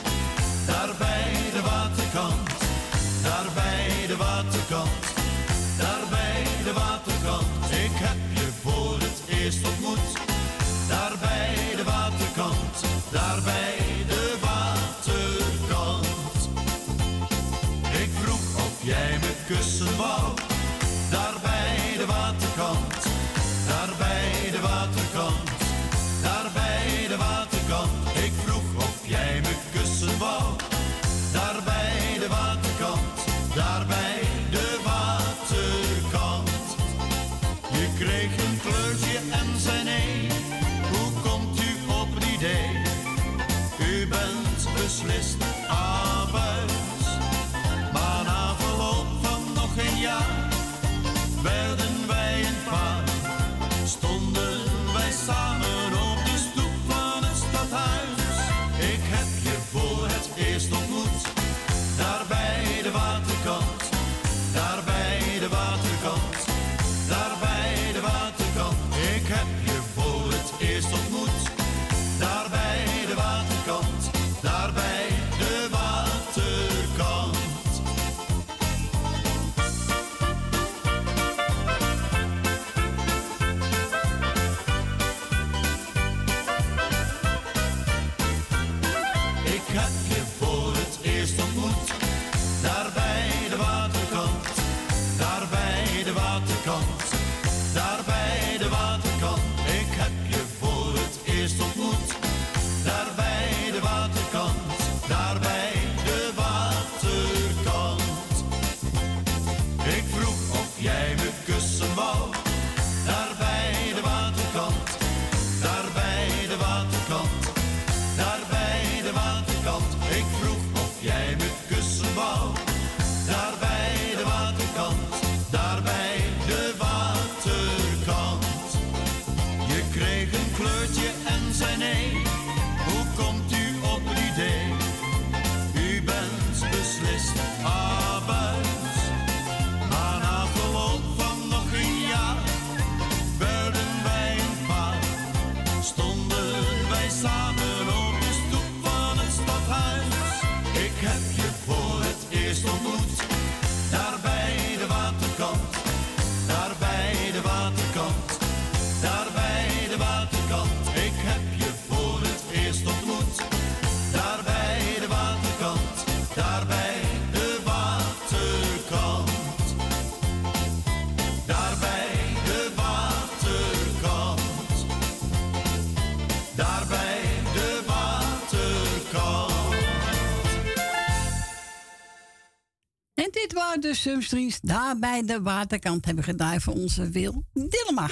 Speaker 7: de
Speaker 1: Sumstreams, daar bij de waterkant, hebben gedraaid voor onze Wil Dillema.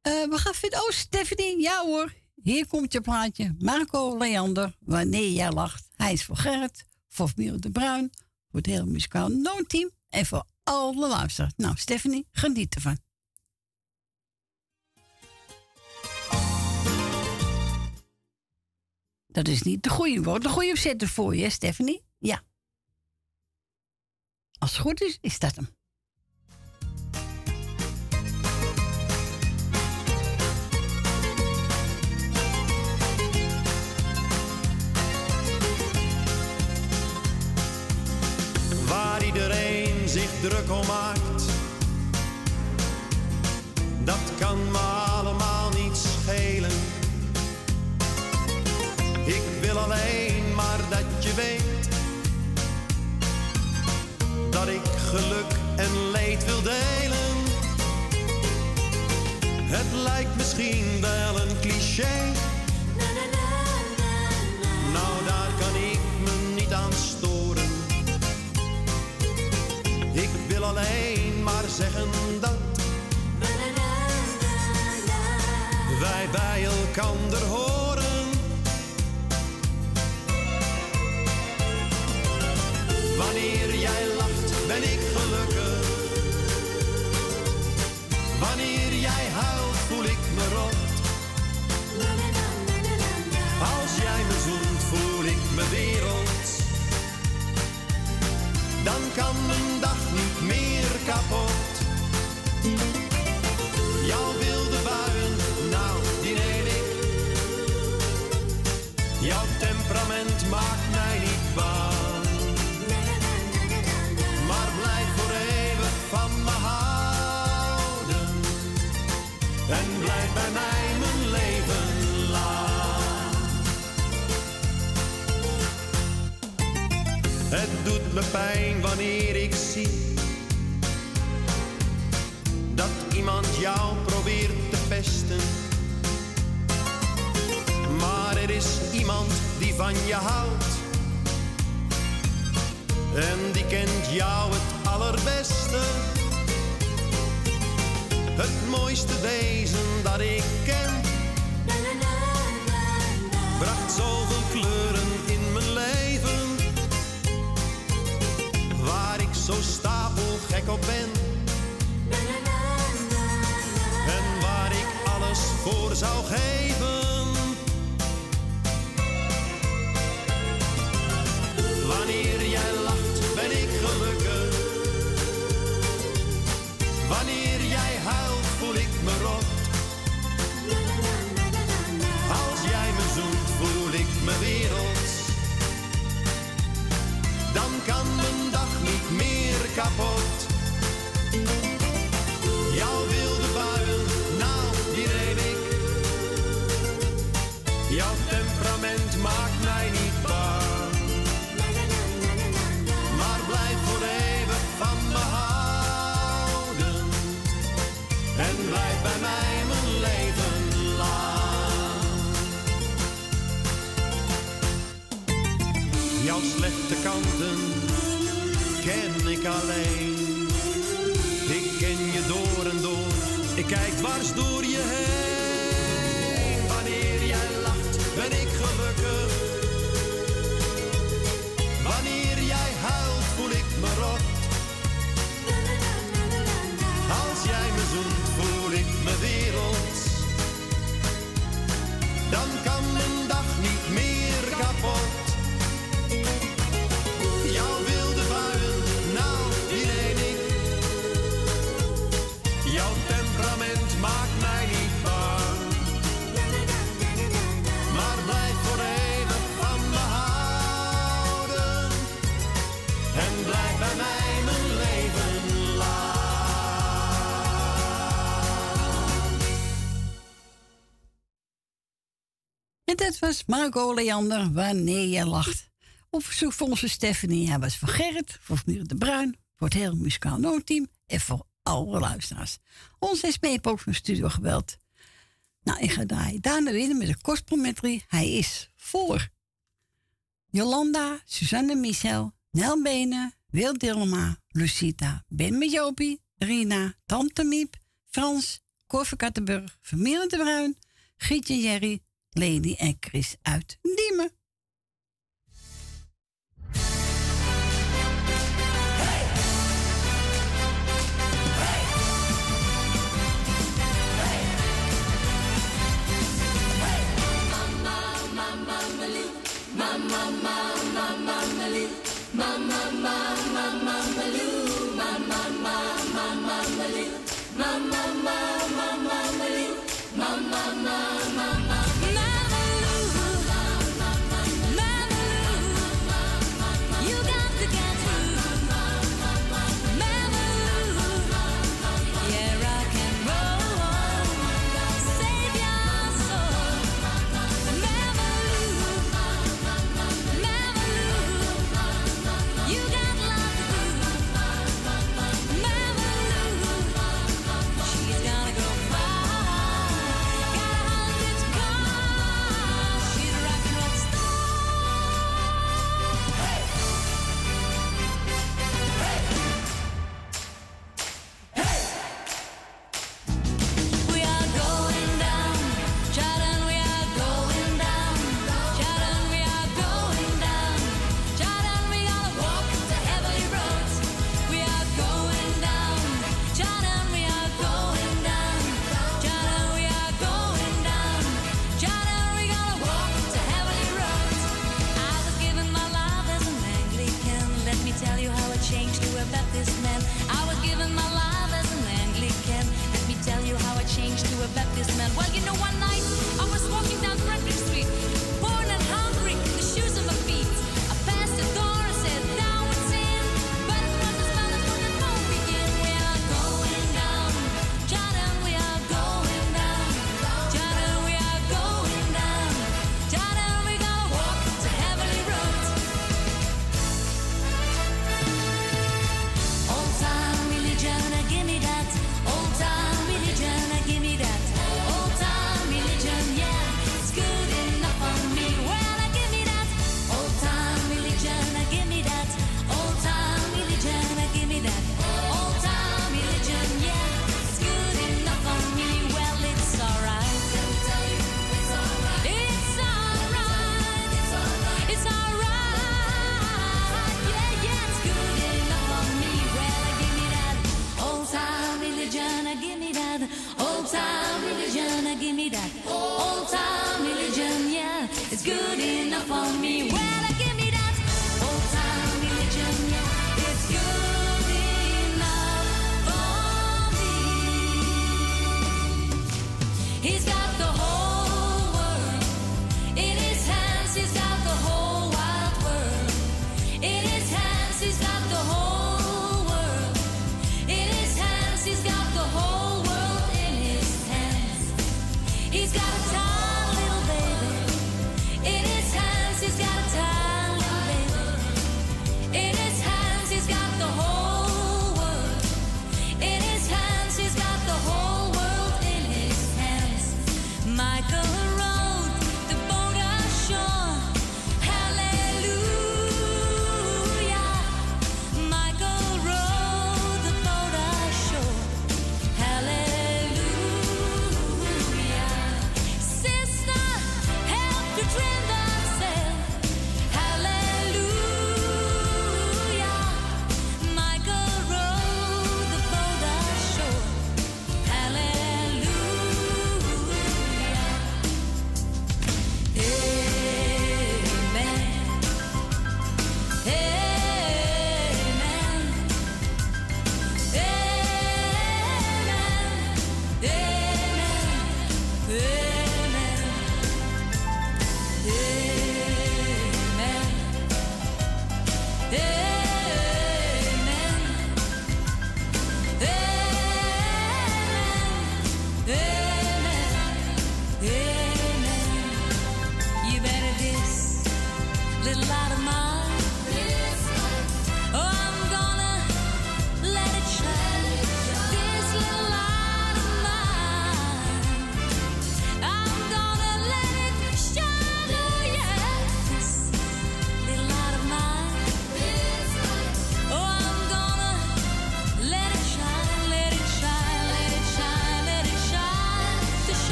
Speaker 1: Eh, we gaan verder. Oh, Stephanie, ja hoor. Hier komt je plaatje. Marco Leander, wanneer jij lacht. Hij is voor Gerrit, voor Miel de Bruin, voor het hele muzikaal noodteam en voor alle luisteraars. Nou, Stephanie, geniet ervan. Dat is niet de goede woord. De goede opzetten voor je, hè, Stephanie. Ja. Als het goed is, is dat hem.
Speaker 7: waar iedereen zich druk om maakt. Dat kan me allemaal niet schelen. Ik wil alleen maar dat je weet dat ik geluk en leed wil delen. Het lijkt misschien wel een cliché. Nou, daar kan ik me niet aan storen. Ik wil alleen maar zeggen dat wij bij elkander horen. Wanneer jij lacht, ben ik gelukkig. Wanneer jij huilt, voel ik me rot. Als jij me zoent, voel ik me wereld. Dan kan mijn dag niet meer kapot. Jouw wilde buien, nou, die neem ik. Jouw temperament maakt bij mij mijn leven lang. Het doet me pijn wanneer ik zie dat iemand jou probeert te pesten. Maar er is iemand die van je houdt. En die kent jou het allerbeste. Het mooiste wezen dat ik ken. Bracht zoveel kleuren in mijn leven. Waar ik zo stapelgek op ben. En waar ik alles voor zou geven.
Speaker 1: Dat was Marco Leander, wanneer je lacht. Op verzoek van onze Stephanie. Hij was voor Gerrit, voor Mier de Bruin, voor het hele muzikaal noodteam en voor alle luisteraars. Ons SP heeft ook van studio gebeld. Nou, ik ga draaien. Daarna weer met de kostprometrie. Hij is voor Jolanda, Suzanne Michel, Nel Benen, Wil Dilma, Lucita, Ben met Jopie, Rina, Tante Miep, Frans, Cor Kattenburg, Familie de Bruin, Gietje Jerry, Lady en Chris uit Diemen.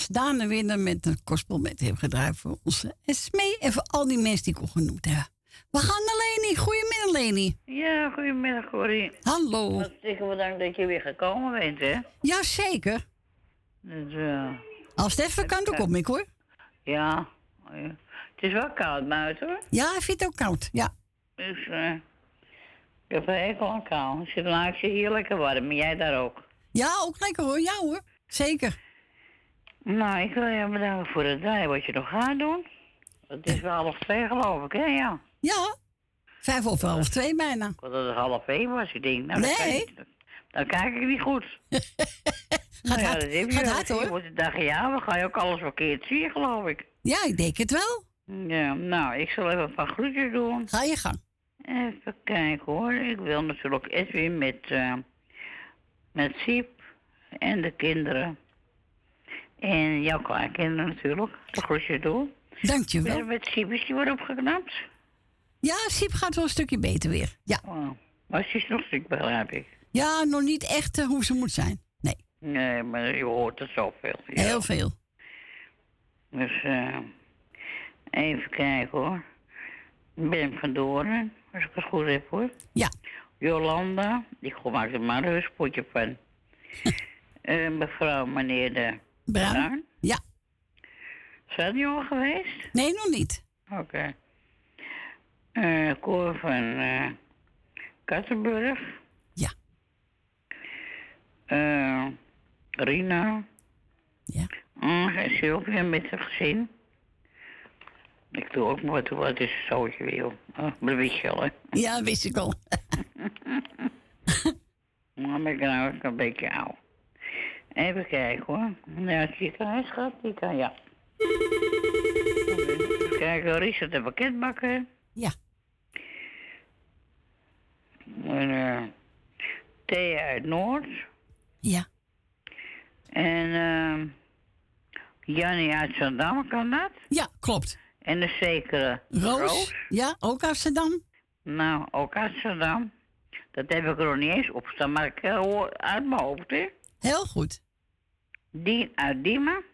Speaker 1: Was Daan Winner met een met hem gedraaid voor onze Esmee en voor al die mensen die ik al genoemd heb. We gaan naar Leni. Goedemiddag, Leni.
Speaker 14: Ja, goedemiddag, Corrie.
Speaker 1: Hallo.
Speaker 14: Hartstikke bedankt dat je weer gekomen bent, hè?
Speaker 1: Jazeker.
Speaker 14: Dus, eh,
Speaker 1: Als het even kan, dan kom ik hoor.
Speaker 14: ja. Het is wel koud buiten, hoor.
Speaker 1: Ja, ik vind het ook koud. Ja.
Speaker 14: Dus, eh, ik heb een hekel aan kou. Ik zit hier lekker warm. En jij daar ook?
Speaker 1: Ja, ook lekker hoor. Ja hoor. Zeker.
Speaker 14: Nou, ik wil je bedanken voor het draaien wat je nog gaat doen. Het is wel half twee, geloof ik, hè? Ja.
Speaker 1: Ja. Vijf over half twee bijna.
Speaker 14: Ik dat het half één was. Ik denk, nou, dan,
Speaker 1: Nee.
Speaker 14: kijk ik, dan kijk ik niet goed. nou, ja,
Speaker 1: hard.
Speaker 14: dat heb
Speaker 1: Gaat hard, hoor.
Speaker 14: Je wordt de dag ja, dan ga je ook alles verkeerd zien, geloof ik.
Speaker 1: Ja, ik denk het wel.
Speaker 14: Ja, nou, ik zal even een paar groetjes doen.
Speaker 1: Ga je gang.
Speaker 14: Even kijken hoor. Ik wil natuurlijk Edwin met, eh met Siep en de kinderen. En jouw kleinkinderen natuurlijk. De groetjes doen.
Speaker 1: Dankjewel.
Speaker 14: Ben met Siep is die weer opgeknapt?
Speaker 1: Ja, Siep gaat wel een stukje beter weer. Ja.
Speaker 14: Oh, maar ze is nog ziek, begrijp ik.
Speaker 1: Ja, nog niet echt eh, hoe ze moet zijn. Nee.
Speaker 14: Nee, maar je hoort het zoveel. Ja.
Speaker 1: Heel veel.
Speaker 14: Dus eh even kijken hoor. Ben van Doorn, als ik het goed heb hoor.
Speaker 1: Ja.
Speaker 14: Jolanda, ik maak er maar een spotje van. Eh, mevrouw, meneer de
Speaker 1: Bruin? Ja.
Speaker 14: Zijn die al geweest?
Speaker 1: Nee, nog niet.
Speaker 14: Oké. Eh Cor van eh Kattenburg.
Speaker 1: Ja.
Speaker 14: Eh Rina.
Speaker 1: Ja.
Speaker 14: Mm, en Sylvia met zijn gezin. Ik doe ook wat, wat is. Oh, dat wist je al, hè?
Speaker 1: Ja, wist ik al.
Speaker 14: Maar ben ik nou ook een beetje oud. Even kijken hoor. Ja, het ziekenhuis gaat, die kan, ja. Even kijken, Richard de pakketbakker.
Speaker 1: Ja.
Speaker 14: En eh Thea uit Noord.
Speaker 1: Ja.
Speaker 14: En eh Jannie uit Zandam, kan dat?
Speaker 1: Ja, klopt.
Speaker 14: En de zekere
Speaker 1: Roos? Ja, ook Amsterdam.
Speaker 14: Nou, ook Amsterdam. Dat heb ik er nog niet eens op staan, maar ik eh, hoor uit mijn hoofd, hè.
Speaker 1: Heel goed.
Speaker 14: Die uit Diemen.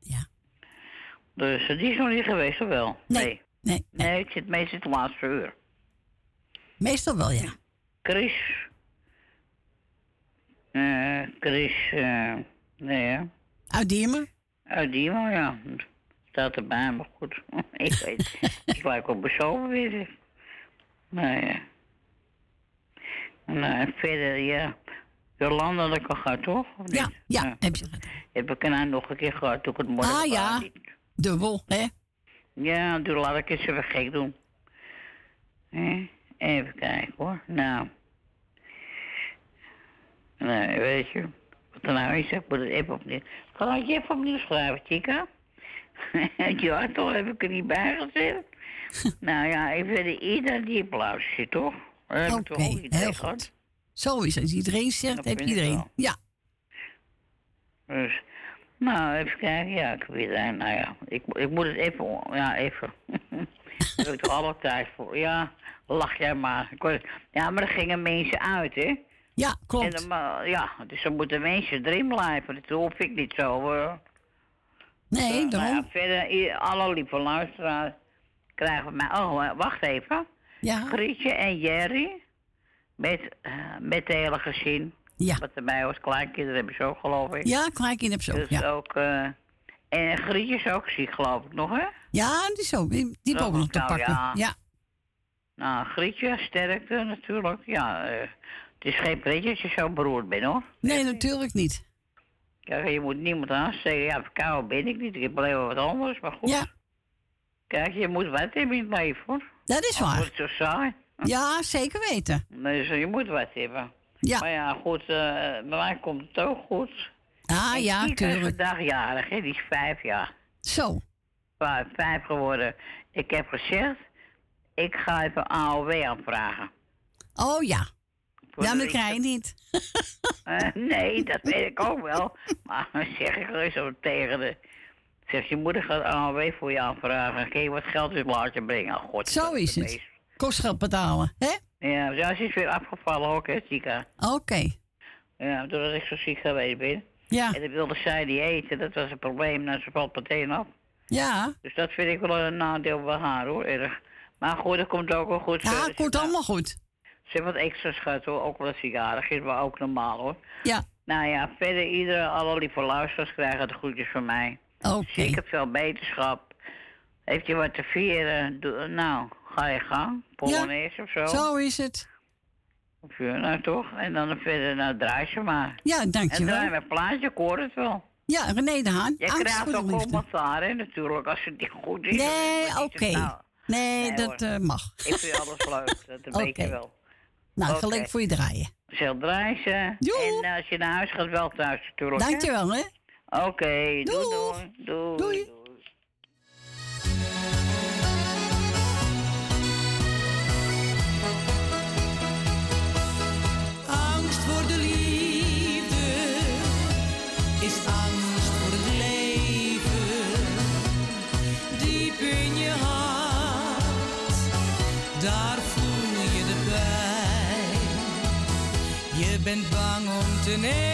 Speaker 1: Ja.
Speaker 14: Dus eh, die is nog niet geweest, of wel?
Speaker 1: Nee. Nee.
Speaker 14: Nee, ik zit meestal het laatste uur.
Speaker 1: Meestal wel, ja.
Speaker 14: Chris. eh Chris, eh nee hè.
Speaker 1: Uit Diemen?
Speaker 14: Uit Diemen, ja. Staat erbij, maar goed. ik weet, ik lijk op bezopen weer. Nou ja. Nou, verder, ja. Jolanda, dat kan gaan, toch?
Speaker 1: Ja, ja, heb je
Speaker 14: Heb ik er nou nog een keer gehad, toen ik het morgen
Speaker 1: Ah ja,
Speaker 14: niet.
Speaker 1: dubbel, hè?
Speaker 14: Ja, doe laat ik eens even gek doen. Hè? Even kijken hoor. Nou. Nou, weet je. Wat er nou is, ik moet het even opnieuw. Kan ik je even opnieuw schrijven, Chica? ja, toch heb ik er niet bij gezet. nou ja, even de ieder die applaus toch? Dat heb ik toch ook niet gehad.
Speaker 1: Zo is het. Als iedereen zegt,
Speaker 14: Dat
Speaker 1: heb
Speaker 14: ik
Speaker 1: iedereen. Ja.
Speaker 14: Dus, nou, even kijken. Ja, ik weet het. Nou ja, ik, ik moet het even... Ja, even. Daar heb ik toch alle tijd voor. Ja, lach jij maar. Ik Ja, maar er gingen mensen uit, hè?
Speaker 1: Ja, klopt.
Speaker 14: En dan, maar, ja, dus dan moeten mensen erin blijven. Dat hoef ik niet zo. eh.
Speaker 1: Nee,
Speaker 14: Eh, nou ja, verder, alle lieve luisteraars krijgen van mij... Oh, eh, wacht even.
Speaker 1: Ja.
Speaker 14: Grietje en Jerry. Met, eh, met het hele gezin.
Speaker 1: Ja.
Speaker 14: Wat erbij was. Kleinkinderen hebben ze ook, geloof ik.
Speaker 1: Ja, kleinkind heb ze ook,
Speaker 14: Dus
Speaker 1: ja.
Speaker 14: ook... eh, en Grietje is ook ziek, geloof ik nog, hè?
Speaker 1: Ja, die is ook. Die, die hebben ook nog te
Speaker 14: Nou,
Speaker 1: pakken.
Speaker 14: ja.
Speaker 1: Ja.
Speaker 14: Nou, Grietje, sterkte natuurlijk. Ja, eh, het is geen pretje als je zo beroerd bent, hoor.
Speaker 1: Nee, natuurlijk niet.
Speaker 14: Kijk, je moet niemand aansteken. Ja, verkouden ben ik niet. Ik heb alleen wat anders, maar goed.
Speaker 1: Ja.
Speaker 14: Kijk, je moet wat hebben in het leven, hoor.
Speaker 1: Dat is waar.
Speaker 14: het zo saai.
Speaker 1: Ja, zeker weten.
Speaker 14: Dus je moet wat hebben.
Speaker 1: Ja.
Speaker 14: Maar ja, goed, eh, bij mij komt het ook goed.
Speaker 1: Ah,
Speaker 14: En
Speaker 1: ja, tuurlijk.
Speaker 14: vandaag jarig, hè? Die is vijf jaar.
Speaker 1: Zo.
Speaker 14: Vijf, vijf geworden. Ik heb gezegd, ik ga even AOW aanvragen.
Speaker 1: Oh ja.
Speaker 14: Voor
Speaker 1: Ja, maar dat krijg je niet.
Speaker 14: Eh, nee, dat weet ik ook wel. Maar dan zeg ik er zo tegen de... Zeg, je moeder gaat AOW voor je aanvragen. Kun je wat geld in laten brengen? God,
Speaker 1: Zo is het. Kostgeld betalen, hè?
Speaker 14: Ja, ja, ze is weer afgevallen ook, hè, Chica.
Speaker 1: Oké.
Speaker 14: Ja, doordat ik zo ziek geweest ben.
Speaker 1: Ja.
Speaker 14: En dan wilde zij die eten. Dat was een probleem. Nou, ze valt meteen af.
Speaker 1: Ja.
Speaker 14: Dus dat vind ik wel een nadeel bij haar hoor, erg. Maar goed, dat komt ook wel goed.
Speaker 1: Ja,
Speaker 14: Ze-
Speaker 1: komt allemaal goed.
Speaker 14: Ze heeft wat extra schat hoor, ook wel jarig is, maar ook normaal hoor.
Speaker 1: Ja.
Speaker 14: Nou ja, verder iedere, alle lieve luisteraars krijgen de groetjes van mij.
Speaker 1: Oké.
Speaker 14: Zeker veel beterschap. Heeft je wat te vieren? Doe, nou, ga je gang. Polonaise of zo.
Speaker 1: Zo is het.
Speaker 14: Of, ja, nou toch? En dan verder, nou draai ze maar.
Speaker 1: Ja,
Speaker 14: En
Speaker 1: dankjewel.
Speaker 14: draai mijn plaatje, ik hoor het wel.
Speaker 1: Ja, René de Haan.
Speaker 14: Je krijgt ook commentaar, hè, natuurlijk, als het niet goed is.
Speaker 1: Nee, oké.
Speaker 14: nou-
Speaker 1: Nee,
Speaker 14: Nee,
Speaker 1: dat eh, mag.
Speaker 14: Ik vind alles leuk, dat weet je wel.
Speaker 1: Nou,
Speaker 14: Oké.
Speaker 1: gelijk voor je draaien.
Speaker 14: Zelf draaien ze. En als je naar huis gaat, wel thuis natuurlijk.
Speaker 1: Dankjewel, hè.
Speaker 14: Oké, doei, doei. Doei.
Speaker 1: Doei.
Speaker 15: Bent bang om te nemen,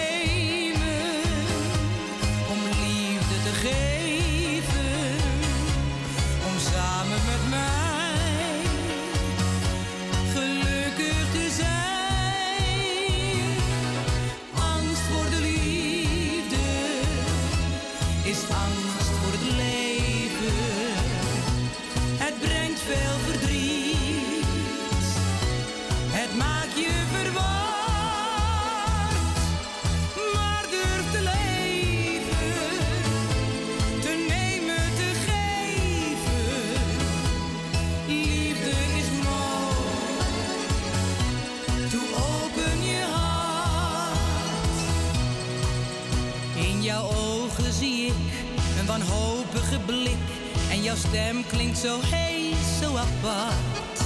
Speaker 15: jouw stem klinkt zo hees, zo apart.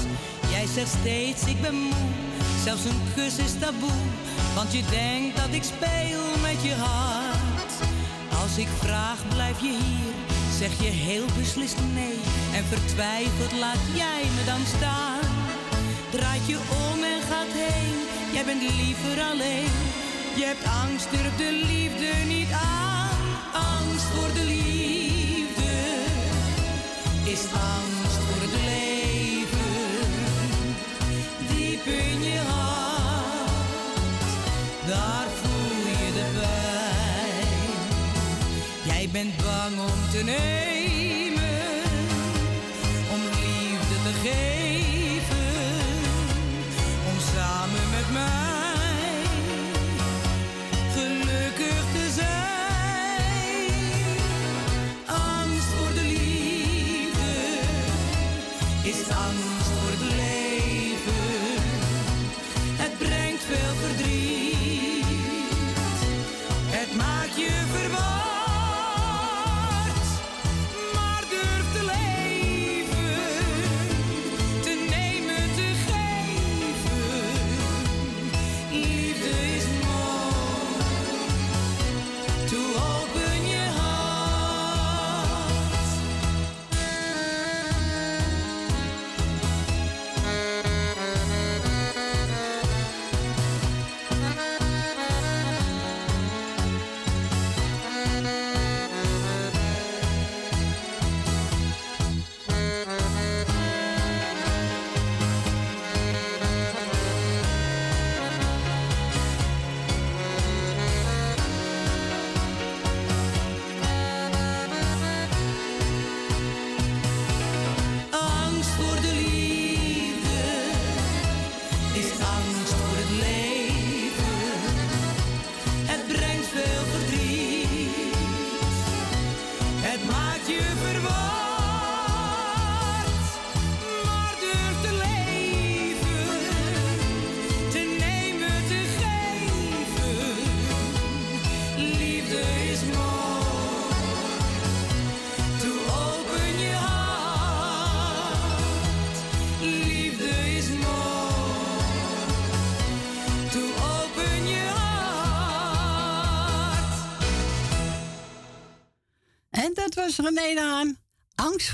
Speaker 15: Jij zegt steeds ik ben moe, zelfs een kus is taboe. Want je denkt dat ik speel met je hart. Als ik vraag blijf je hier, zeg je heel beslist nee. En vertwijfeld laat jij me dan staan. Draait je om en gaat heen, jij bent liever alleen. Je hebt angst, durft de liefde niet aan. Angst voor de liefde is angst voor het leven. Diep in je hart, daar voel je de pijn. Jij bent bang om te nemen,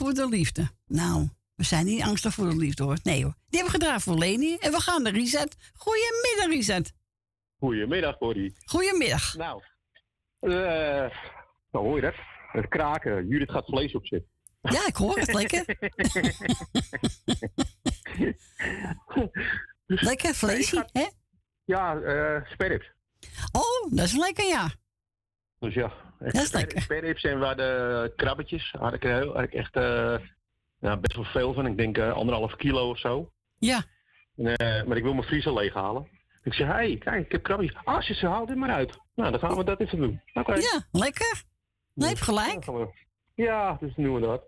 Speaker 15: voor de liefde.
Speaker 1: Nou, we zijn niet angstig voor de liefde hoor. Nee hoor. Die hebben we gedraaid voor Leni. En we gaan naar Reset. Goedemiddag Reset.
Speaker 16: Goedemiddag, Corrie.
Speaker 1: Goedemiddag.
Speaker 16: Nou, Eh, nou hoor je dat? Het kraken. Judith gaat vlees opzetten.
Speaker 1: Ja, ik hoor het lekker. lekker vleesje, hè?
Speaker 16: Ja, eh sperrips.
Speaker 1: Oh, dat is lekker, ja.
Speaker 16: Dus ja.
Speaker 1: Lekker.
Speaker 16: Sperrips en waar de krabbetjes. Had ik, had ik echt ja, best wel veel van. Ik denk eh, anderhalf kilo of zo.
Speaker 1: Ja.
Speaker 16: En, eh, maar ik wil mijn vriezer leeghalen. Ik zeg, hé, hey, kijk, ik heb krabbetjes. Als je ze haalt, dit maar uit. Nou, dan gaan we dat even doen. Oké.
Speaker 1: Ja, lekker. Nee, heb gelijk.
Speaker 16: Ja, dus doen we dat.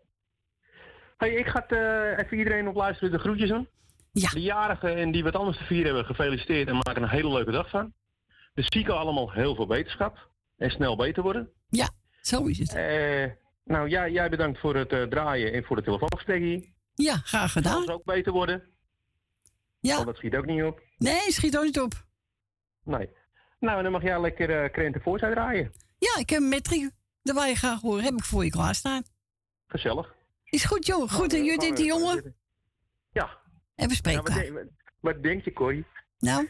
Speaker 16: hey, ik ga het, even iedereen op luisteren de groetjes doen.
Speaker 1: Ja.
Speaker 16: De jarigen en die wat anders te vieren hebben, gefeliciteerd en maken een hele leuke dag van. De zieken allemaal heel veel beterschap en snel beter worden.
Speaker 1: Ja, zo is het.
Speaker 16: Eh, nou, jij, jij bedankt voor het eh, draaien en voor de telefoongesprek.
Speaker 1: Ja, graag gedaan.
Speaker 16: Zal ook beter worden?
Speaker 1: Ja.
Speaker 16: Want dat schiet ook niet op.
Speaker 1: Nee, schiet ook niet op.
Speaker 16: Nee. Nou, dan mag jij lekker uh, krenten voor draaien.
Speaker 1: Ja, ik heb een metrie. Dat wil je graag horen. Heb ik voor je klaarstaan.
Speaker 16: Gezellig.
Speaker 1: Is goed, jongen. Goed, en Judith, die jongen?
Speaker 16: Ja.
Speaker 1: En we spreken
Speaker 16: Nou, wat, denk, wat denk je, Corrie?
Speaker 1: Nou?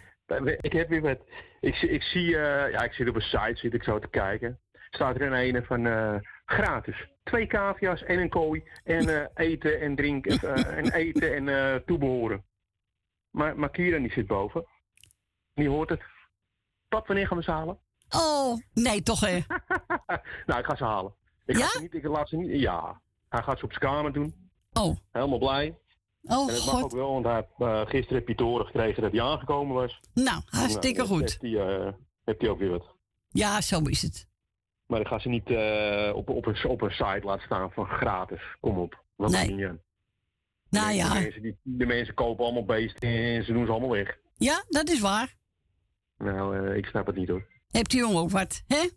Speaker 16: Ik heb weer wat. Ik, zie- ik zie, eh, ja, ik zit op een site, zit ik zo te kijken. Staat er een ene van eh, gratis. Twee cavia's en een kooi. En eh, eten en drinken. eh, en eten en eh, toebehoren. Maar, maar Kieran die zit boven. Die hoort het. Pap, wanneer gaan we ze halen?
Speaker 1: Oh, nee, toch hè?
Speaker 16: nou, ik ga ze halen. Ik ga ze niet, ik laat ze niet. Ja, hij gaat ze op zijn kamer doen.
Speaker 1: Oh.
Speaker 16: Helemaal blij.
Speaker 1: Oh,
Speaker 16: en dat mag
Speaker 1: God.
Speaker 16: ook wel, want hij heeft eh, gisteren heb hij te horen gekregen dat hij aangekomen was.
Speaker 1: Nou, hartstikke goed.
Speaker 16: Heeft hij, heeft hij ook weer wat.
Speaker 1: Ja, zo is het.
Speaker 16: Maar ik ga ze niet eh, op, op, een, op een site laten staan van gratis. Kom op. Wat
Speaker 1: Nee.
Speaker 16: aan.
Speaker 1: Nou
Speaker 16: de,
Speaker 1: ja.
Speaker 16: mensen, die, de mensen kopen allemaal beesten en ze doen ze allemaal weg.
Speaker 1: Ja, dat is waar.
Speaker 16: Nou, eh, ik snap het niet hoor.
Speaker 1: Hebt die jongen ook wat, hè?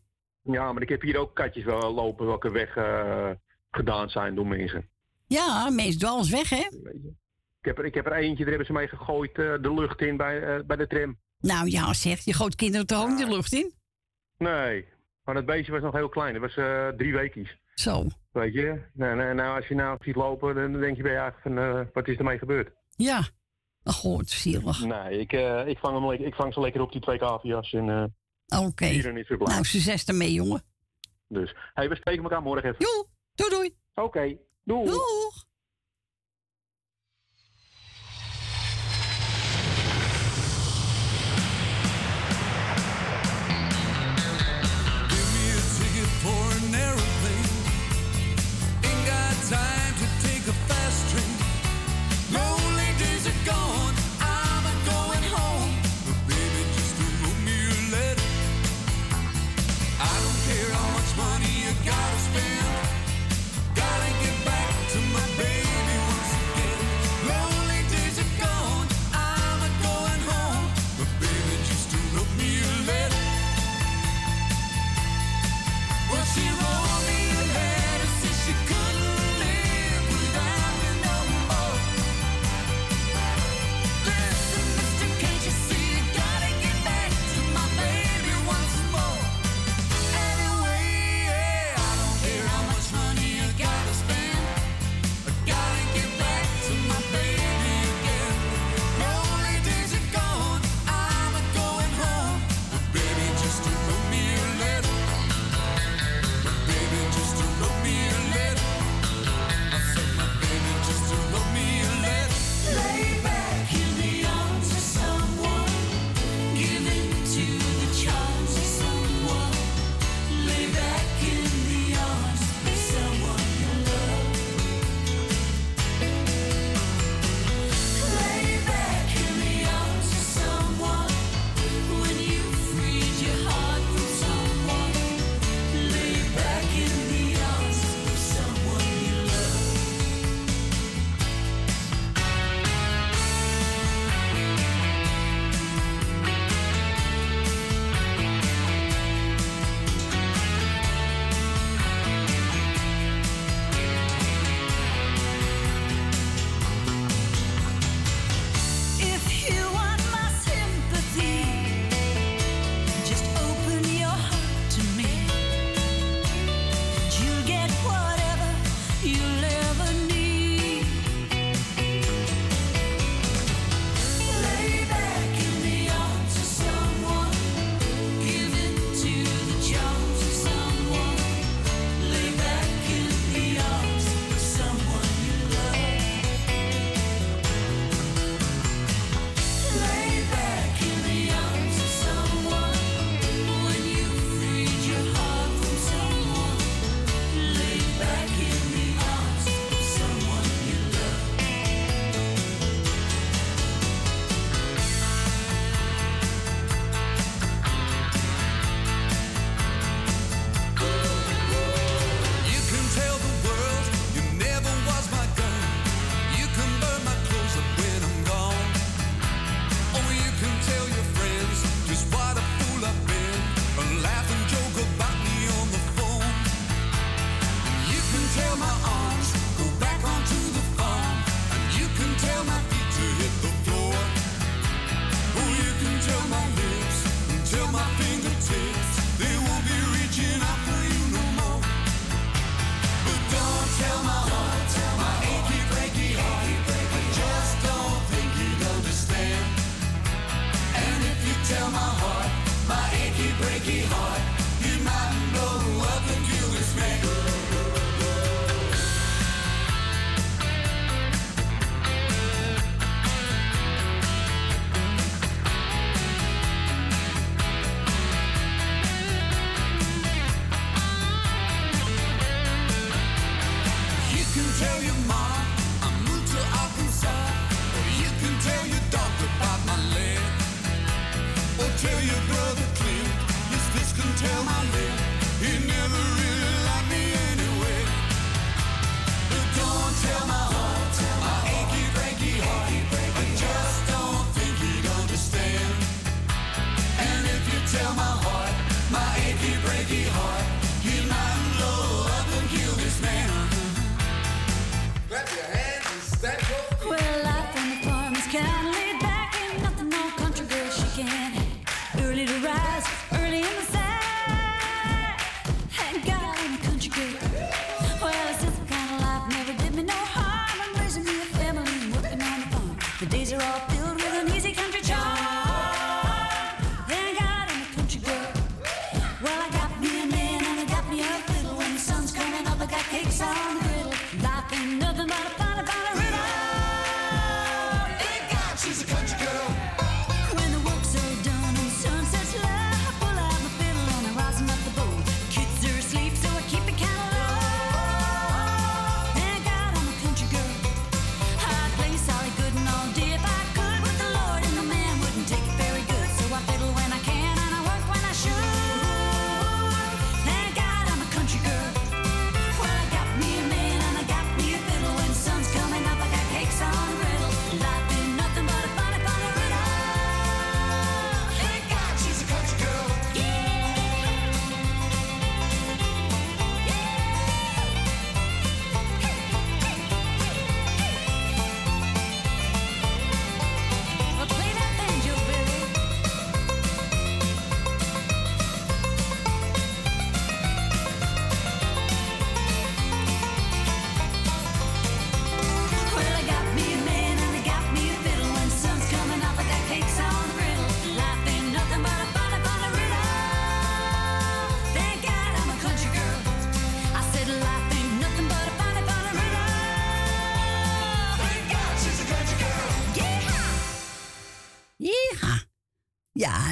Speaker 16: Ja, maar ik heb hier ook katjes wel lopen welke weg eh, gedaan zijn door mensen.
Speaker 1: Ja, mensen doen alles weg, hè?
Speaker 16: Ik heb er, ik heb er eentje, daar hebben ze mee gegooid de lucht in bij, bij de tram.
Speaker 1: Nou ja, zeg, je gooit kinderen toch ook de lucht in?
Speaker 16: Nee, maar het beestje was nog heel klein. Het was eh, drie weekjes.
Speaker 1: Zo.
Speaker 16: Weet je? Nou, nou, nou, als je nou ziet lopen, dan denk je bij je eigenlijk van, eh, wat is ermee gebeurd?
Speaker 1: Ja. Ach, zielig.
Speaker 16: Nee, ik, eh, ik, vang hem, ik vang ze lekker op die twee cavia's en eh
Speaker 1: Oké.
Speaker 16: iedereen is weer blij.
Speaker 1: Nou, succes ermee, jongen.
Speaker 16: Dus, hey, we spreken elkaar morgen even.
Speaker 1: Joe, doei doei.
Speaker 16: Oké, doei.
Speaker 1: Doeg.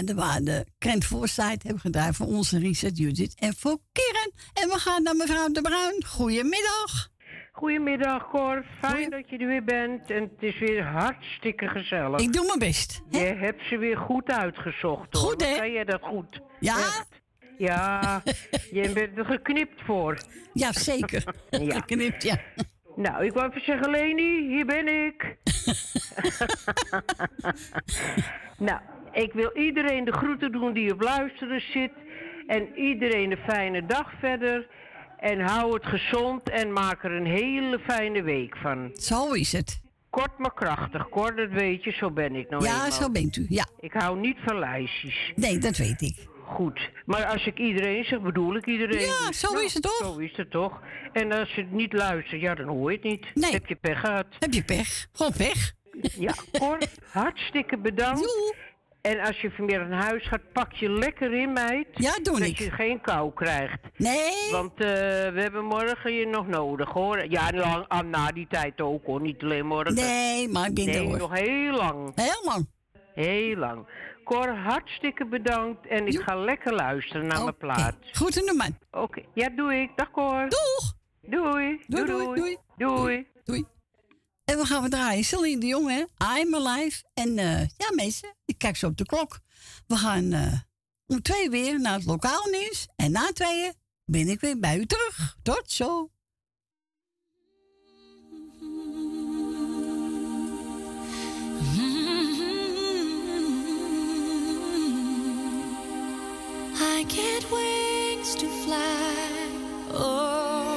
Speaker 1: Dat waren de Krent hebben gedraaid voor onze Richard Judith en voor Keren. En we gaan naar mevrouw De Bruin. Goedemiddag.
Speaker 17: Goedemiddag, Cor. Fijn dat je er weer bent. En het is weer hartstikke gezellig.
Speaker 1: Ik doe mijn best.
Speaker 17: Je hebt ze weer goed uitgezocht, hoor.
Speaker 1: Goed, hè?
Speaker 17: Kan jij dat goed?
Speaker 1: Ja?
Speaker 17: Echt. Ja, je bent er geknipt voor.
Speaker 1: Ja, zeker.
Speaker 17: ja.
Speaker 1: Geknipt, ja.
Speaker 17: Nou, ik wou even zeggen, Leni, hier ben ik. nou, ik wil iedereen de groeten doen die op luisteren zit. En iedereen een fijne dag verder. En hou het gezond en maak er een hele fijne week van.
Speaker 1: Zo is het.
Speaker 17: Kort maar krachtig, Kort, dat weet je, zo ben ik nou
Speaker 1: Ja,
Speaker 17: eenmaal.
Speaker 1: zo bent u, ja.
Speaker 17: Ik hou niet van lijstjes.
Speaker 1: Nee, dat weet ik.
Speaker 17: Goed, maar als ik iedereen zeg, bedoel ik iedereen.
Speaker 1: Ja, zo
Speaker 17: nou,
Speaker 1: is het toch?
Speaker 17: Zo is het toch? En als je het niet luistert, ja, dan hoor je het niet.
Speaker 1: Nee.
Speaker 17: Heb je pech gehad.
Speaker 1: Heb je pech? Gewoon pech.
Speaker 17: Ja, Cor, hartstikke bedankt. En als je vanmiddag naar huis gaat, pak je lekker in, meid.
Speaker 1: Ja, doe
Speaker 17: dat
Speaker 1: ik.
Speaker 17: je geen kou krijgt.
Speaker 1: Nee.
Speaker 17: Want eh, we hebben morgen je nog nodig, hoor. Ja, lang, ah, na die tijd ook, hoor. Niet alleen morgen.
Speaker 1: Nee, maar ik ben
Speaker 17: Nee, nog heel lang.
Speaker 1: Heel lang.
Speaker 17: Heel lang. Cor, hartstikke bedankt. En ik ga lekker luisteren naar mijn plaat.
Speaker 1: Goed in de man.
Speaker 17: Oké, ja, doe ik. Dag, Cor.
Speaker 1: Doeg.
Speaker 17: Doei.
Speaker 1: Doei, doei,
Speaker 17: doei. Doei.
Speaker 1: Doei. En we gaan we draaien. Celine de Jong, hè? I'm Alive. En eh, ja, mensen, ik kijk zo op de klok. We gaan eh, om twee weer naar het lokaal nieuws. En na tweeën ben ik weer bij u terug. Tot zo.
Speaker 18: I get wings to fly. Oh,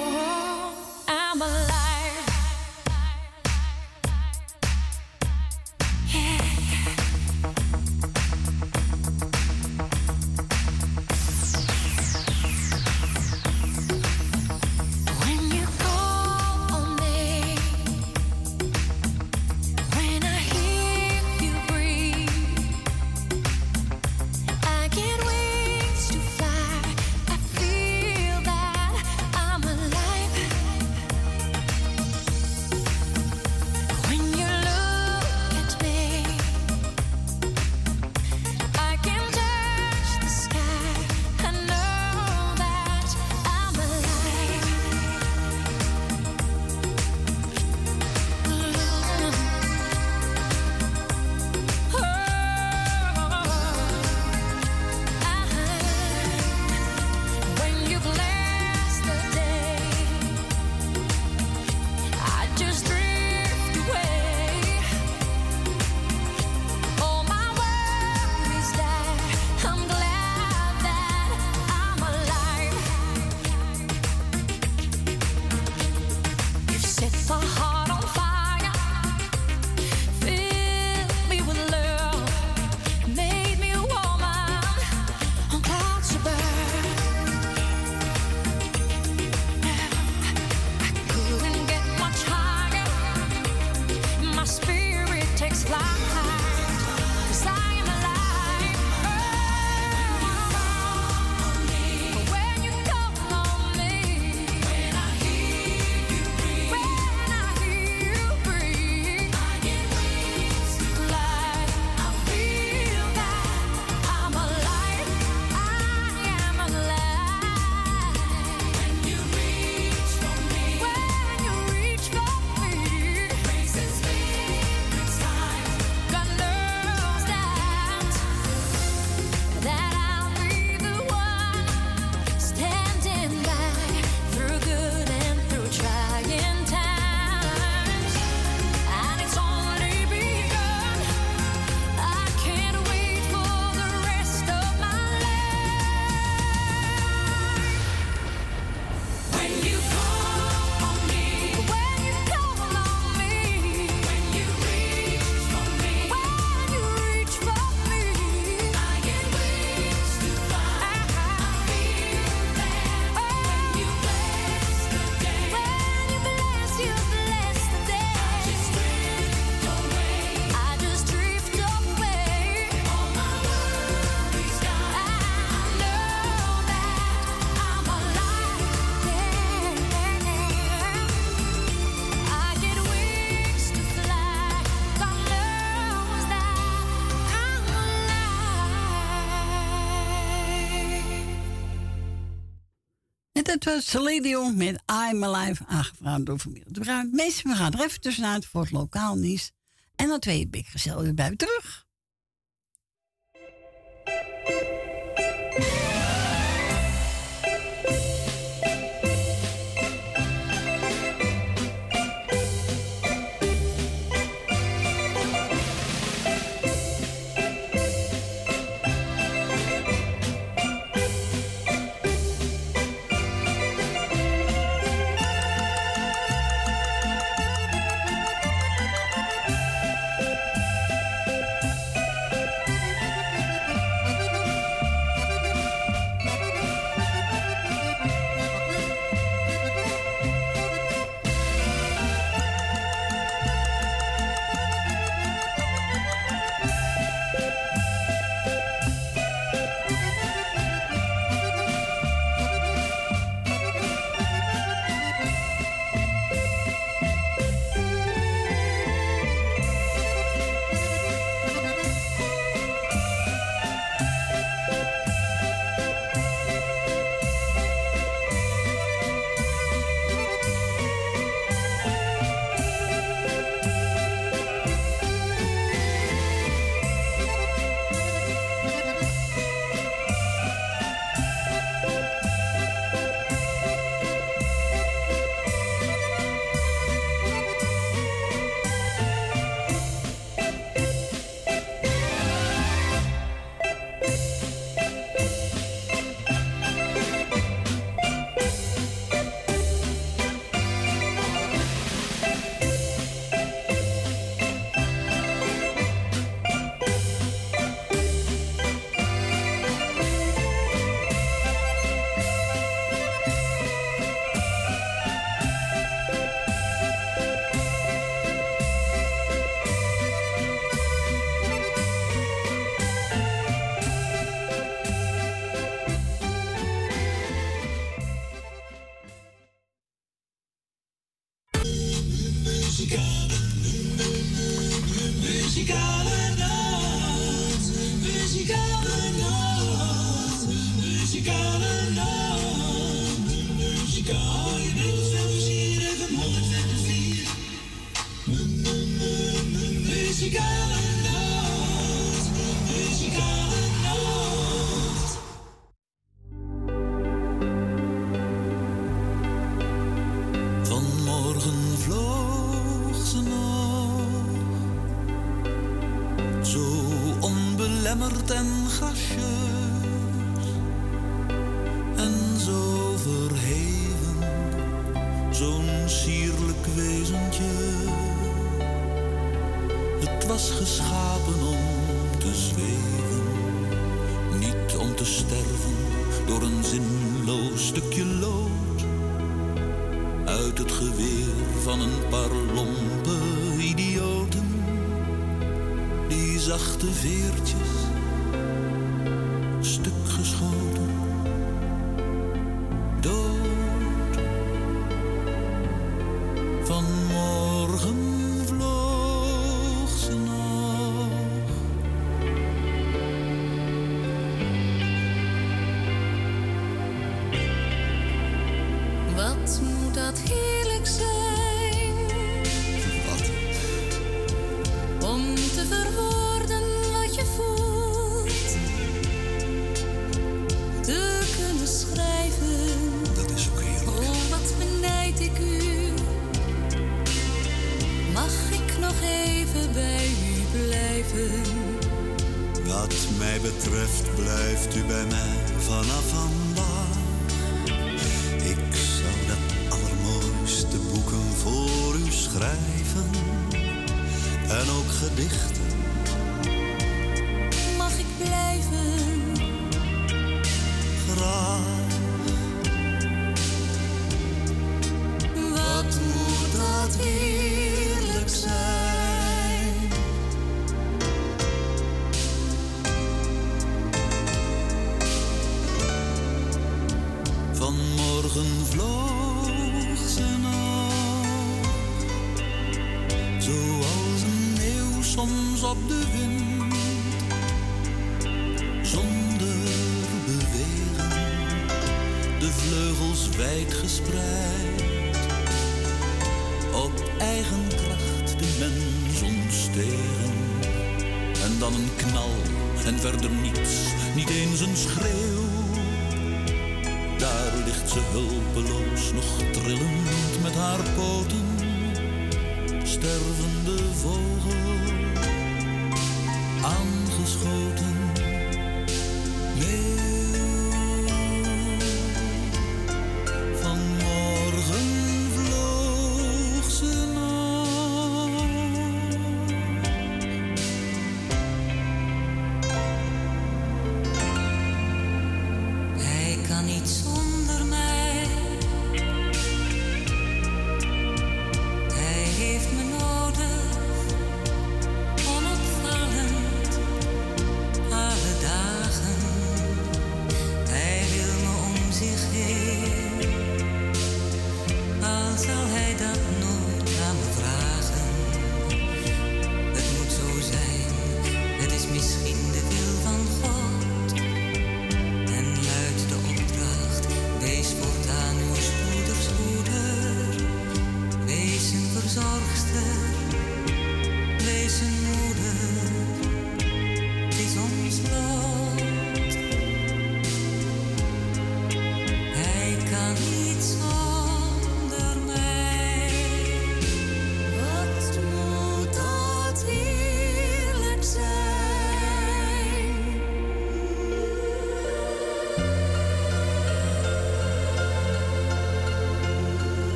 Speaker 9: dat was Celine met I'm Alive, aangevraagd door familie de Bruin. Meestal we gaan er even tussenuit voor het lokaal nieuws. En dan twee ben gezellig weer bij terug.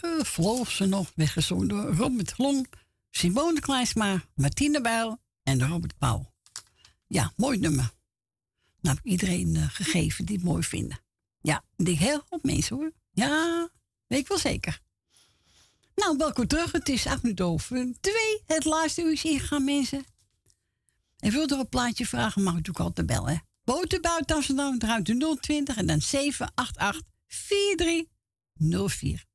Speaker 19: Burger, ze nog werd gezongen door
Speaker 1: Robert Glom, Simone Kleinsma, Martine Bijl en Robert Pauw. Ja, mooi nummer. Nou, iedereen eh, gegeven die het mooi vinden. Ja, ik heel goed mensen hoor. Ja, weet ik wel zeker. Nou, welkom terug. Het is 8 minuten over 2. Het laatste uur is ingegaan, mensen. En wilt er een plaatje vragen, mag natuurlijk altijd bellen. Hè? Boterbuit Amsterdam, ruimte 020 en dan 788 4304.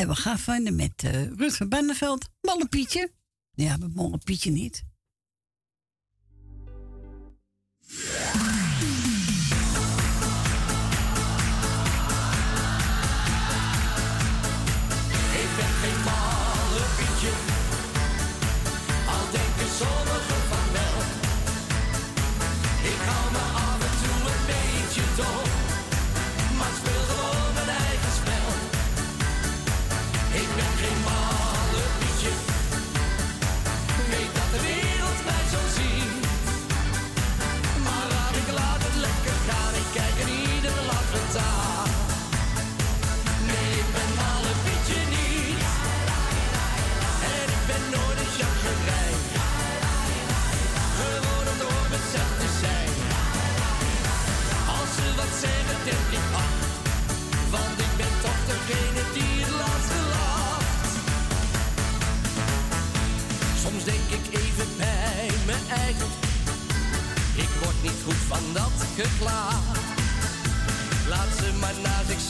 Speaker 1: En we gaan verder met uh, Rutger Benneveld, Malle Pietje. Ja, met Malle Pietje niet.
Speaker 2: van dat geklaar. Laat ze maar naar zich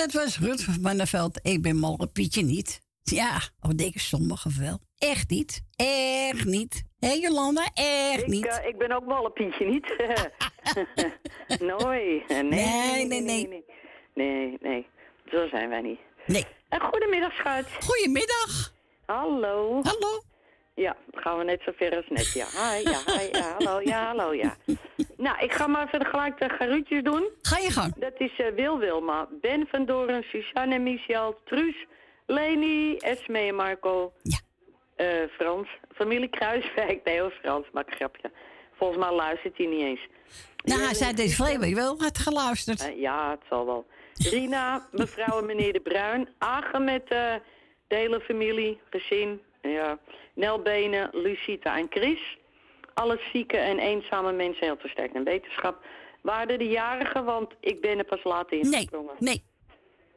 Speaker 1: dat was Rut van Manneveld. Ik ben mal op Pietje niet. Ja, oh, denken sommigen wel. Echt niet. Echt niet. Hé Jolanda, echt
Speaker 20: ik,
Speaker 1: niet.
Speaker 20: eh, ik ben ook mal op Pietje niet. Nee, nee, nee, nee. Nee, nee. nee. Zo zijn wij niet.
Speaker 1: Nee.
Speaker 20: En goedemiddag, schat.
Speaker 1: Goedemiddag.
Speaker 20: Hallo.
Speaker 1: Hallo.
Speaker 20: Ja, dan gaan we net zo ver als net. Ja, hi, ja, hi, ja, hallo, ja, hallo, ja. Nou, ik ga maar verder gelijk de garuutjes doen.
Speaker 1: Ga je gang.
Speaker 20: Dat is eh, Wil Wilma, Ben van Doren, Suzanne en Michel, Truus, Leni, Esme en Marco.
Speaker 1: Ja.
Speaker 20: Eh, Frans, familie Kruiswijk. Nee hoor, Frans, maak een grapje. Volgens mij luistert hij niet eens.
Speaker 1: Nou, hij zei deze vlees wel had geluisterd.
Speaker 20: Eh, ja, het zal wel. Rina, mevrouw en meneer De Bruin. Agen met eh, de hele familie, gezin. Ja. Nel Benen, Lucita en Chris. Alle zieke en eenzame mensen heel versterkt in wetenschap. Waren de jarigen, want ik ben er pas laat
Speaker 1: Nee,
Speaker 20: ingesprongen.
Speaker 1: nee.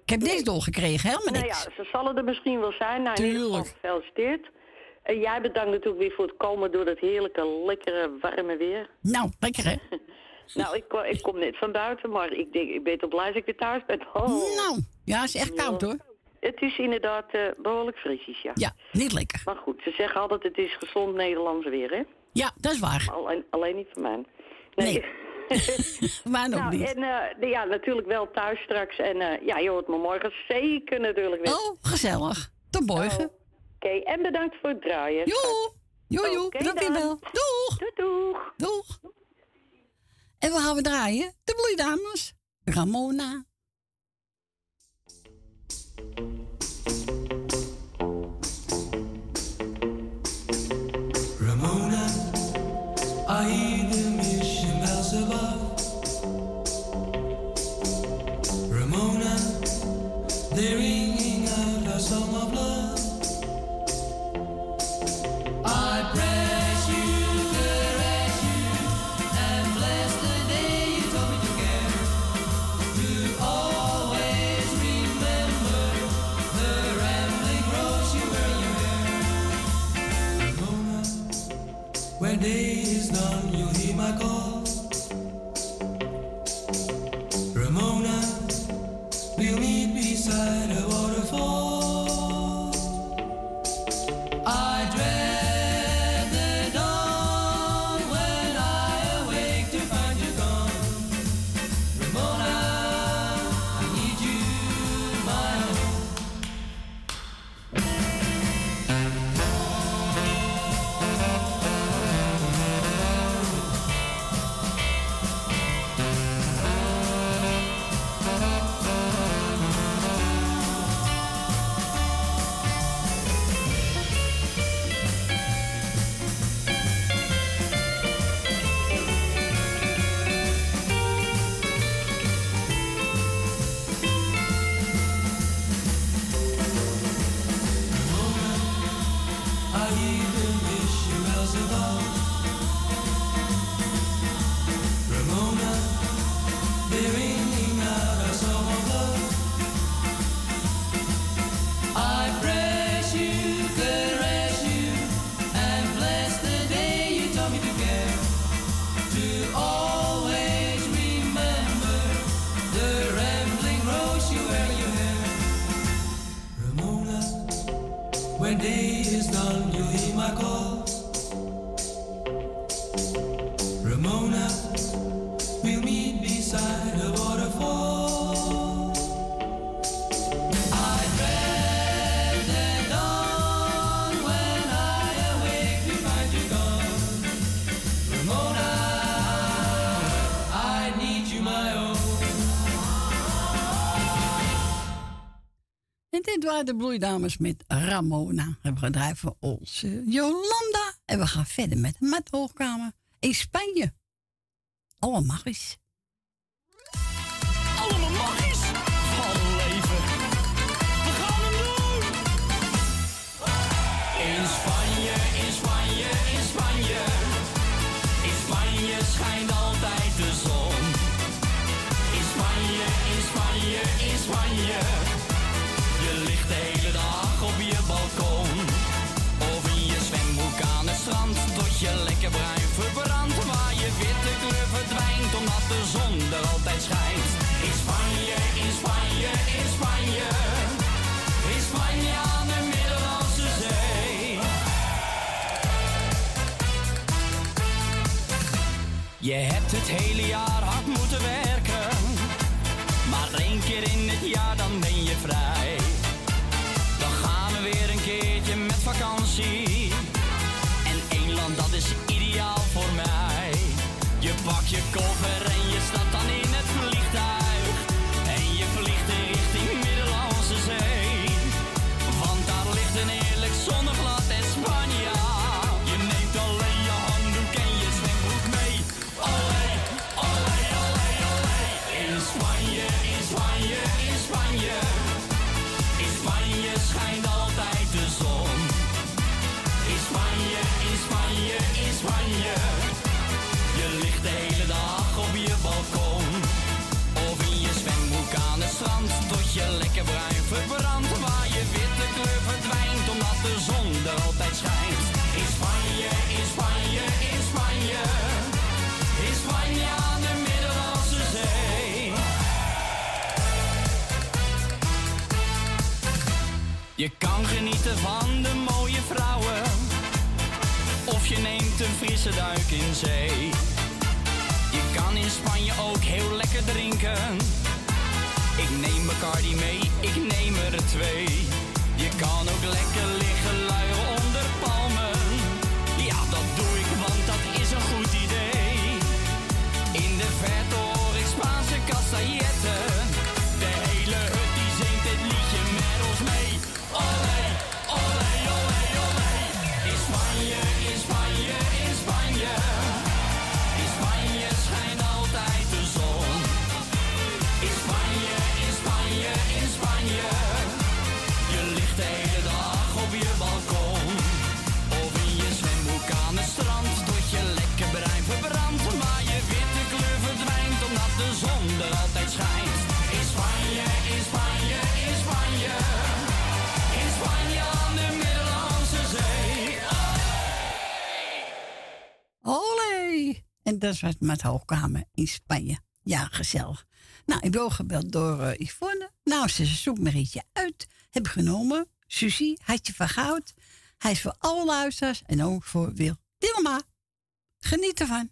Speaker 1: Ik heb niks doorgekregen, helemaal
Speaker 20: Nou
Speaker 1: niks.
Speaker 20: ja, ze zullen er misschien wel zijn. Nou, in ieder geval
Speaker 1: Tuurlijk.
Speaker 20: gefeliciteerd. En jij bedankt natuurlijk weer voor het komen door dat heerlijke, lekkere, warme weer.
Speaker 1: Nou, lekker hè?
Speaker 20: Nou, ik, ko- ik kom net van buiten, maar ik, denk, ik ben toch blij dat ik weer thuis ben. Oh.
Speaker 1: Nou, ja, het is echt koud hoor.
Speaker 20: Het is inderdaad eh, behoorlijk frisjes, ja.
Speaker 1: Ja, niet lekker.
Speaker 20: Maar goed, ze zeggen altijd het is gezond Nederlands weer, hè?
Speaker 1: Ja, dat is waar.
Speaker 20: Alleen, alleen niet van mij. Nee.
Speaker 1: Maar nog
Speaker 20: nou,
Speaker 1: niet.
Speaker 20: En eh, ja, natuurlijk wel thuis straks. En eh, ja, je hoort me morgen zeker natuurlijk weer.
Speaker 1: Oh, gezellig. Tot morgen.
Speaker 20: Oké, en bedankt voor het draaien.
Speaker 1: Jo, jo, jo.
Speaker 20: Oké
Speaker 1: bedankt
Speaker 20: dan.
Speaker 1: wel. Doeg.
Speaker 20: Doeg, doeg.
Speaker 1: Doeg. En we gaan we draaien. De bloeidames. Ramona, Waren de bloeidames met Ramona. We gedraaid voor onze Jolanda. En we gaan verder met de Hoogkamer in Spanje. Allemaal magisch.
Speaker 10: Yeah. Je kan genieten van de mooie vrouwen. Of je neemt een frisse duik in zee. Je kan in Spanje ook heel lekker drinken. Ik neem Bacardi mee, ik neem er twee. Je kan ook lekker liggen luieren
Speaker 1: En dat was met Hoogkamer in Spanje. Ja, gezellig. Nou, ik ben gebeld door uh, Yvonne. Nou, ze zoekt Marietje uit. Heb genomen. Suzie, had je van goud. Hij is voor alle luisteraars en ook voor Wil Dilma. Geniet ervan.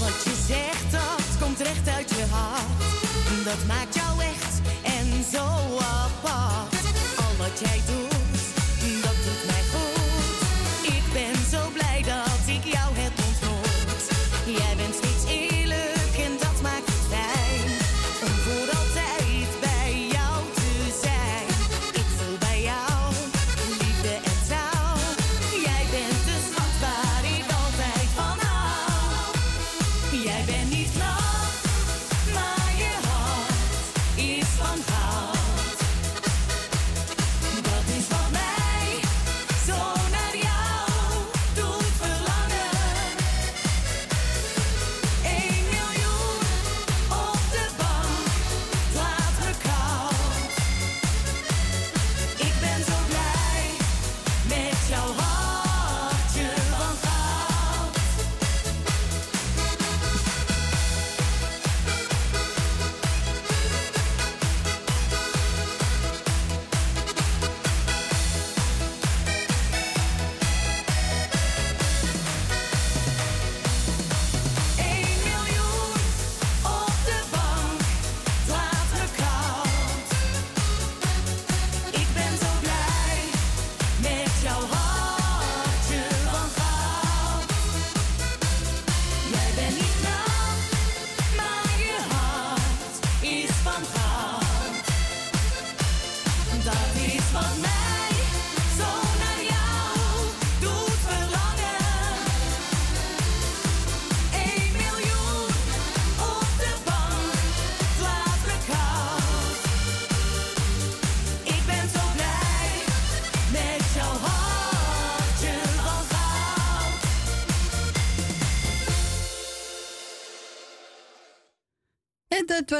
Speaker 9: Wat je zegt, dat komt recht uit je hart. Dat maakt jou echt en zo apart. Al wat jij doet.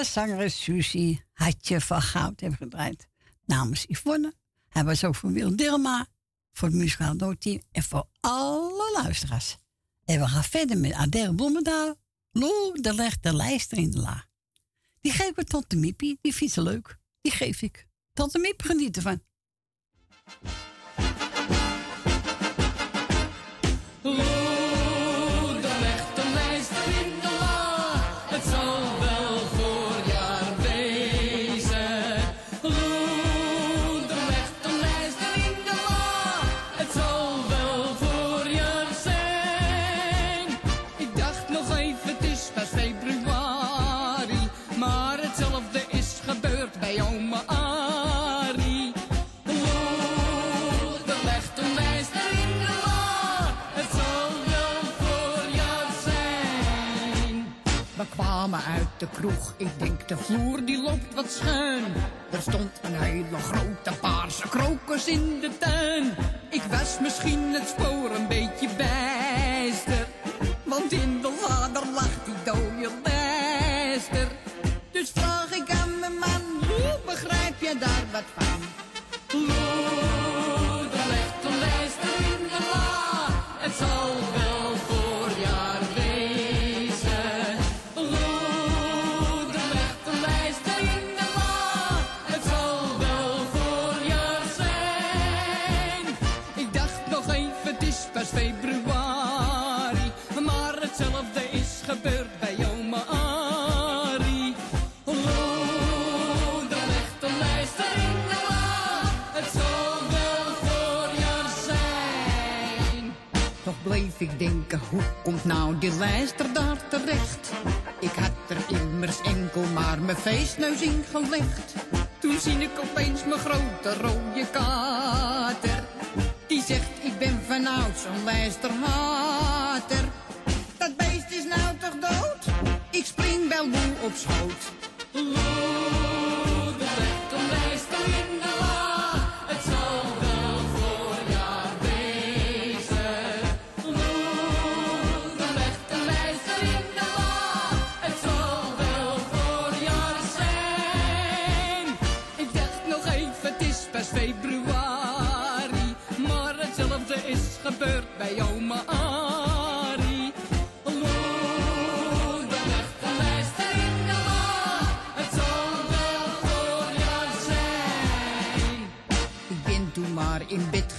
Speaker 1: Was zangeres Susie. Hartje van Goud hebben gedraaid. Namens Yvonne. Hij was ook voor Wil Dilma. Voor het muzikaal noodteam. En voor alle luisteraars. En we gaan verder met Adele Bloemendaal. Lou, de legt de lijster in de la. Die geef ik Tante Miepie. Die vindt ze leuk. Die geef ik. Tante Miep geniet ervan.
Speaker 21: De kroeg, ik denk de vloer die loopt wat schuin. Er stond een hele grote paarse krokus in de tuin. Ik was misschien het spoor een beetje bijster. Want in de lader lag die dode lijster. Dus vraag ik aan mijn man, hoe begrijp je daar wat van? Hoe komt nou die lijster daar terecht? Ik had er immers enkel maar mijn feestneus in gelegd. Toen zie ik opeens mijn grote rode kater. Die zegt, ik ben vanouds een lijsterhater. Dat beest is nou toch dood? Ik spring wel op schoot.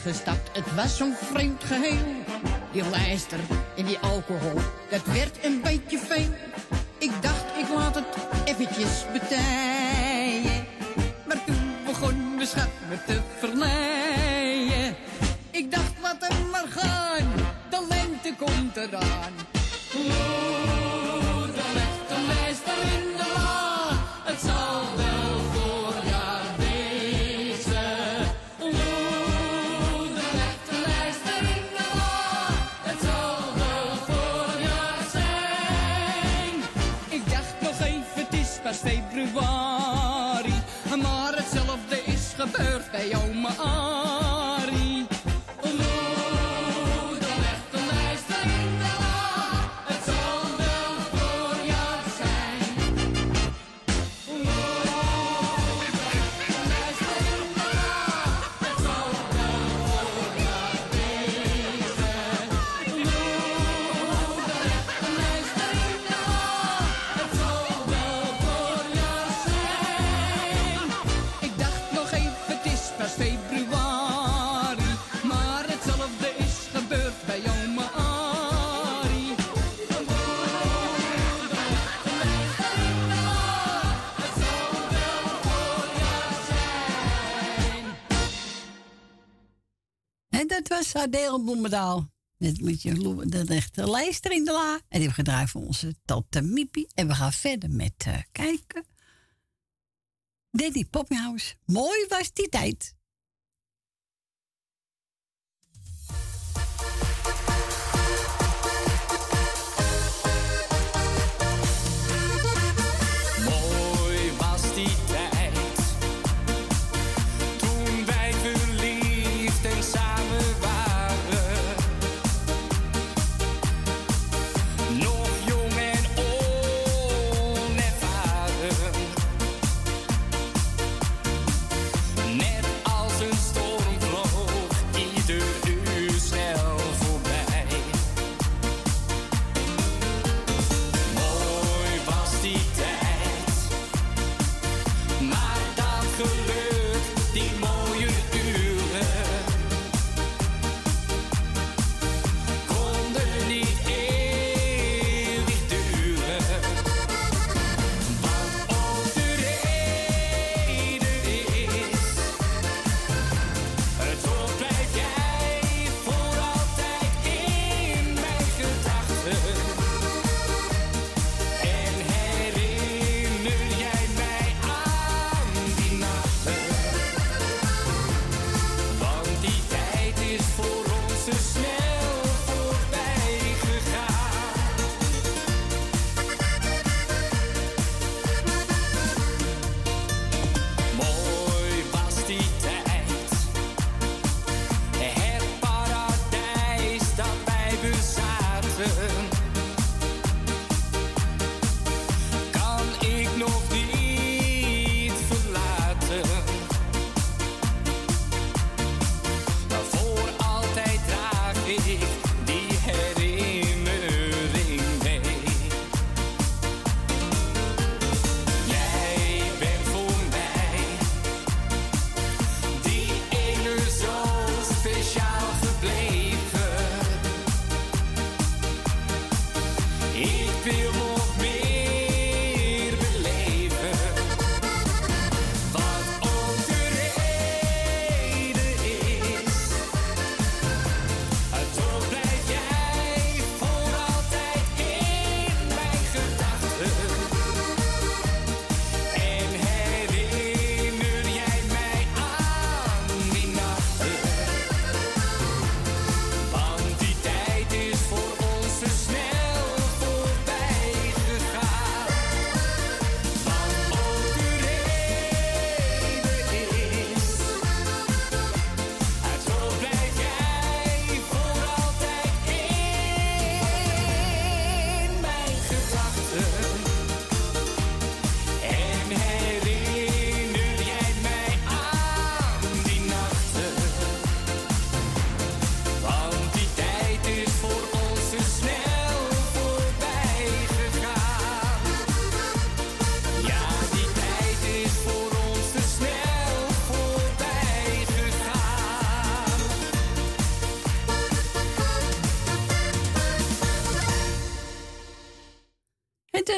Speaker 21: Gestapt, het was zo'n vreemd geheel. Die lijster en die alcohol, dat werd een beetje veel. Ik dacht, ik laat het eventjes betijen. Maar toen begon mijn schat me te verleiden. Ik dacht, laat hem maar gaan, de lente komt eraan.
Speaker 1: Adele Bloemendaal. Met, met je de lijster in de la. En die hebben gedraaid voor onze tante Miepie. En we gaan verder met eh, kijken. Danny Poppinghouse. Mooi was die tijd.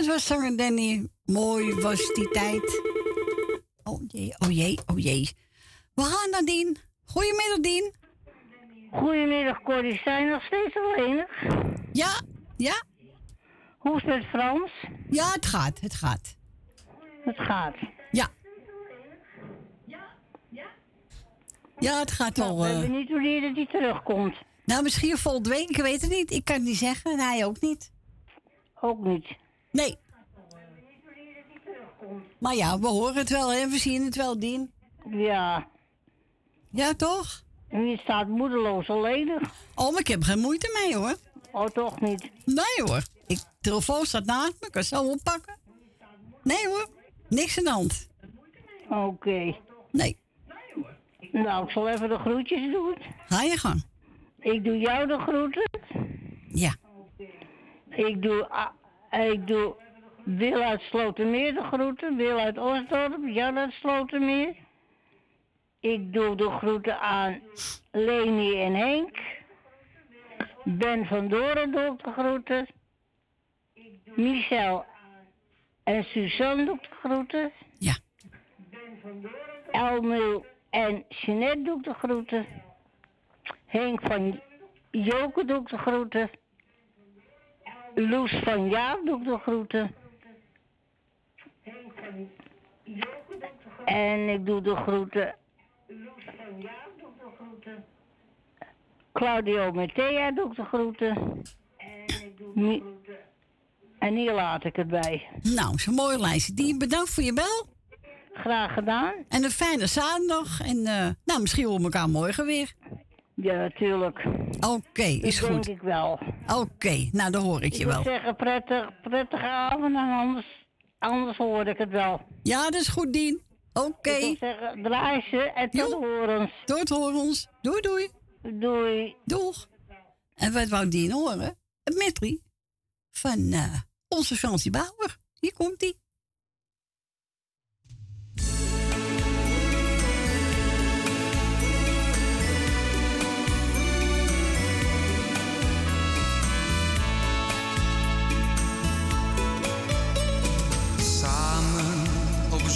Speaker 10: Was
Speaker 1: zanger Danny. Mooi was die tijd. Oh jee, oh jee, oh jee. We gaan naar Dien. Goedemiddag, Dien.
Speaker 14: Goedemiddag, Corrie. Zijn nog steeds alleenig?
Speaker 1: Ja, ja.
Speaker 14: Hoe is het Frans?
Speaker 1: Ja, het gaat, het gaat.
Speaker 14: Het gaat.
Speaker 1: Ja. Ja, het gaat wel.
Speaker 14: We
Speaker 1: eh,
Speaker 14: hebben niet wanneer dat hij terugkomt.
Speaker 1: Nou, misschien volgende week, ik weet het niet. Ik kan het niet zeggen en hij ook niet.
Speaker 14: Ook niet?
Speaker 1: Nee. Maar ja, we horen het wel en we zien het wel, Dien.
Speaker 14: Ja.
Speaker 1: Ja, toch?
Speaker 14: En je staat moedeloos alleenig.
Speaker 1: Oh, maar ik heb geen moeite mee, hoor.
Speaker 14: Oh, toch niet?
Speaker 1: Nee, hoor. Ik, telefoon staat naast me, ik kan het zo oppakken. Nee, hoor. Niks aan de hand.
Speaker 14: Oké.
Speaker 1: Nee.
Speaker 14: Nou, ik zal even de groetjes doen.
Speaker 1: Ga je gang.
Speaker 14: Ik doe jou de groeten.
Speaker 1: Ja.
Speaker 14: Ik doe, ik doe Wil uit Slotermeer de groeten. Wil uit Osdorp, Jan uit Slotermeer. Ik doe de groeten aan Leni en Henk. Ben van Doren doe ik de groeten. Michel en Suzanne doe ik de groeten.
Speaker 1: Ja.
Speaker 14: Elmil en Jeanette doe ik de groeten. Henk van Joke doe ik de groeten. Loes van Jaap doe ik de groeten. En ik doe de groeten. Claudio Mattea doe ik de groeten. En hier laat ik het bij.
Speaker 1: Nou, zo'n mooie lijstje. Die bedankt voor je bel.
Speaker 14: Graag gedaan.
Speaker 1: En een fijne zaterdag. En eh, nou, misschien horen we elkaar morgen weer.
Speaker 14: Ja, natuurlijk.
Speaker 1: Oké, is
Speaker 14: Dat
Speaker 1: goed.
Speaker 14: denk ik wel.
Speaker 1: Oké, nou dan hoor ik
Speaker 14: Ik
Speaker 1: je wel.
Speaker 14: zeggen, prettig, prettige avond en anders, anders hoor ik het wel.
Speaker 1: Ja, dat is goed, Dien. Oké.
Speaker 14: Ik wil zeggen, draai ze en tot horens.
Speaker 1: Tot horens. Doei, doei.
Speaker 14: Doei.
Speaker 1: Doeg. En wat wou Dien horen? Een medley van eh, onze Fransie Bauer. Hier komt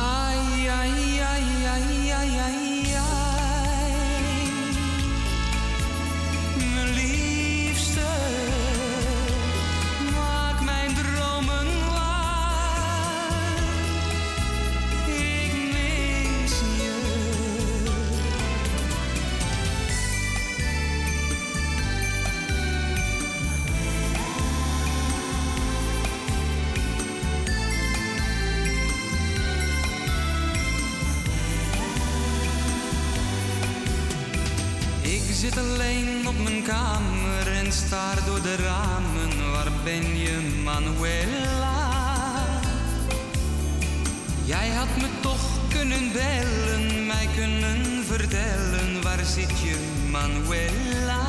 Speaker 15: Ai, ai, ai, ai, ai, ai, zit je, Manuela?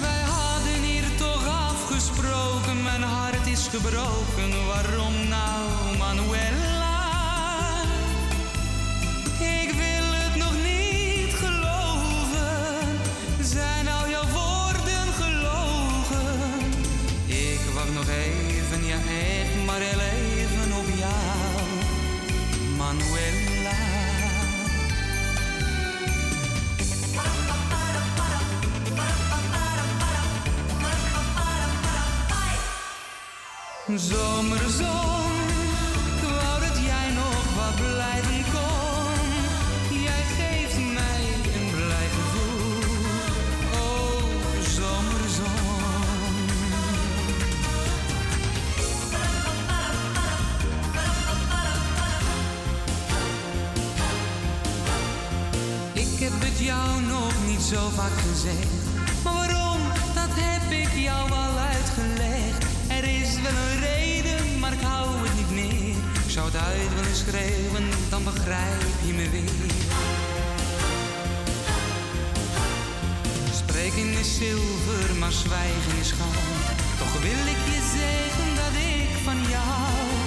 Speaker 15: Wij hadden hier toch afgesproken, mijn hart is gebroken. Waarom nou, Manuela? Ik wil het nog niet geloven. Zijn al jouw woorden gelogen? Ik wacht nog even, ja maar heel even Zomerzon, ik wou dat jij nog wat blijven kon. Jij geeft mij een blij gevoel. Oh, zomerzon. Ik heb het jou nog niet zo vaak gezegd. Maar waarom, dat heb ik jou al uitgelegd. Wel een reden, maar ik hou het niet meer. Ik zou het uit willen schreeuwen, dan begrijp je me weer. Spreken is zilver, maar zwijgen is goud. Toch wil ik je zeggen dat ik van jou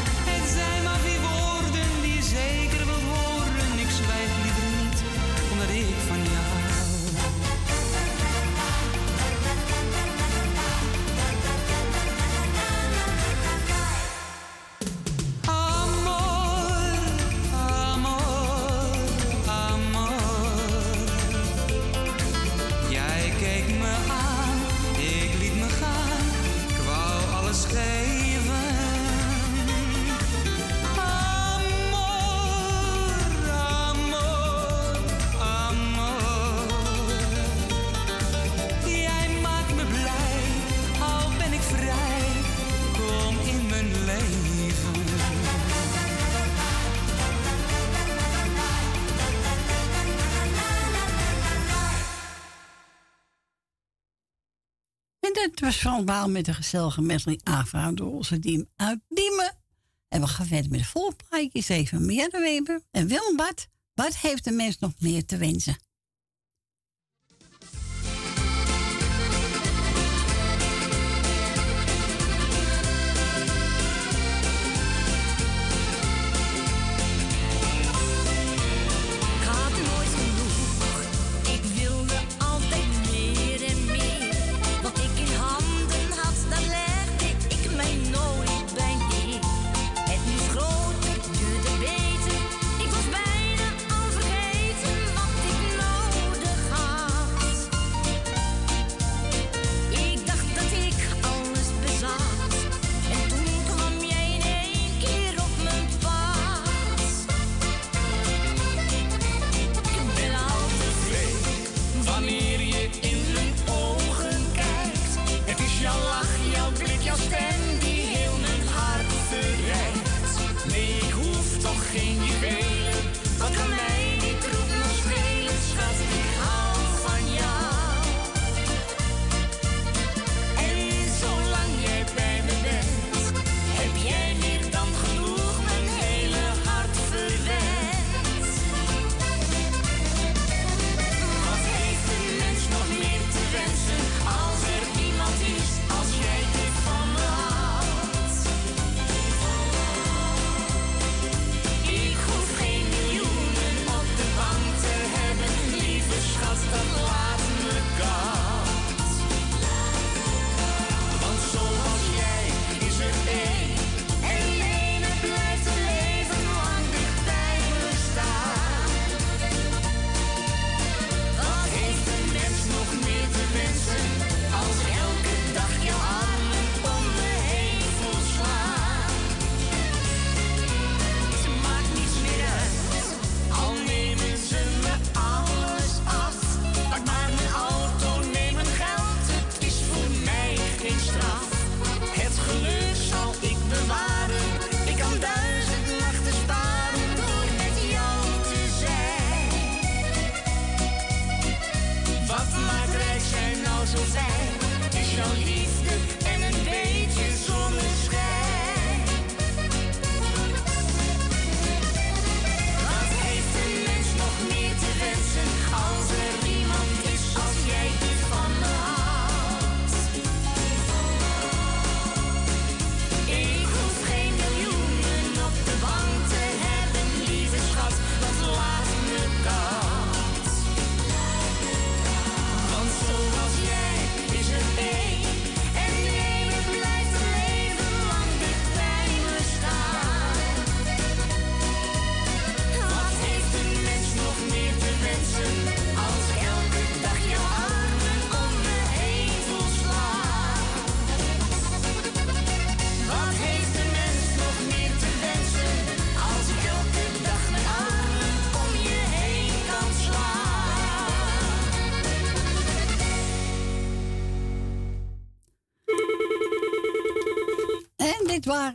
Speaker 1: Dat was Frans Baal met de gezellige medley aangevraagd door onze team uit Diemen. En we gaan verder met de volplaatjes even meer de Weber. En Willem Bart, wat heeft de mens nog meer te wensen?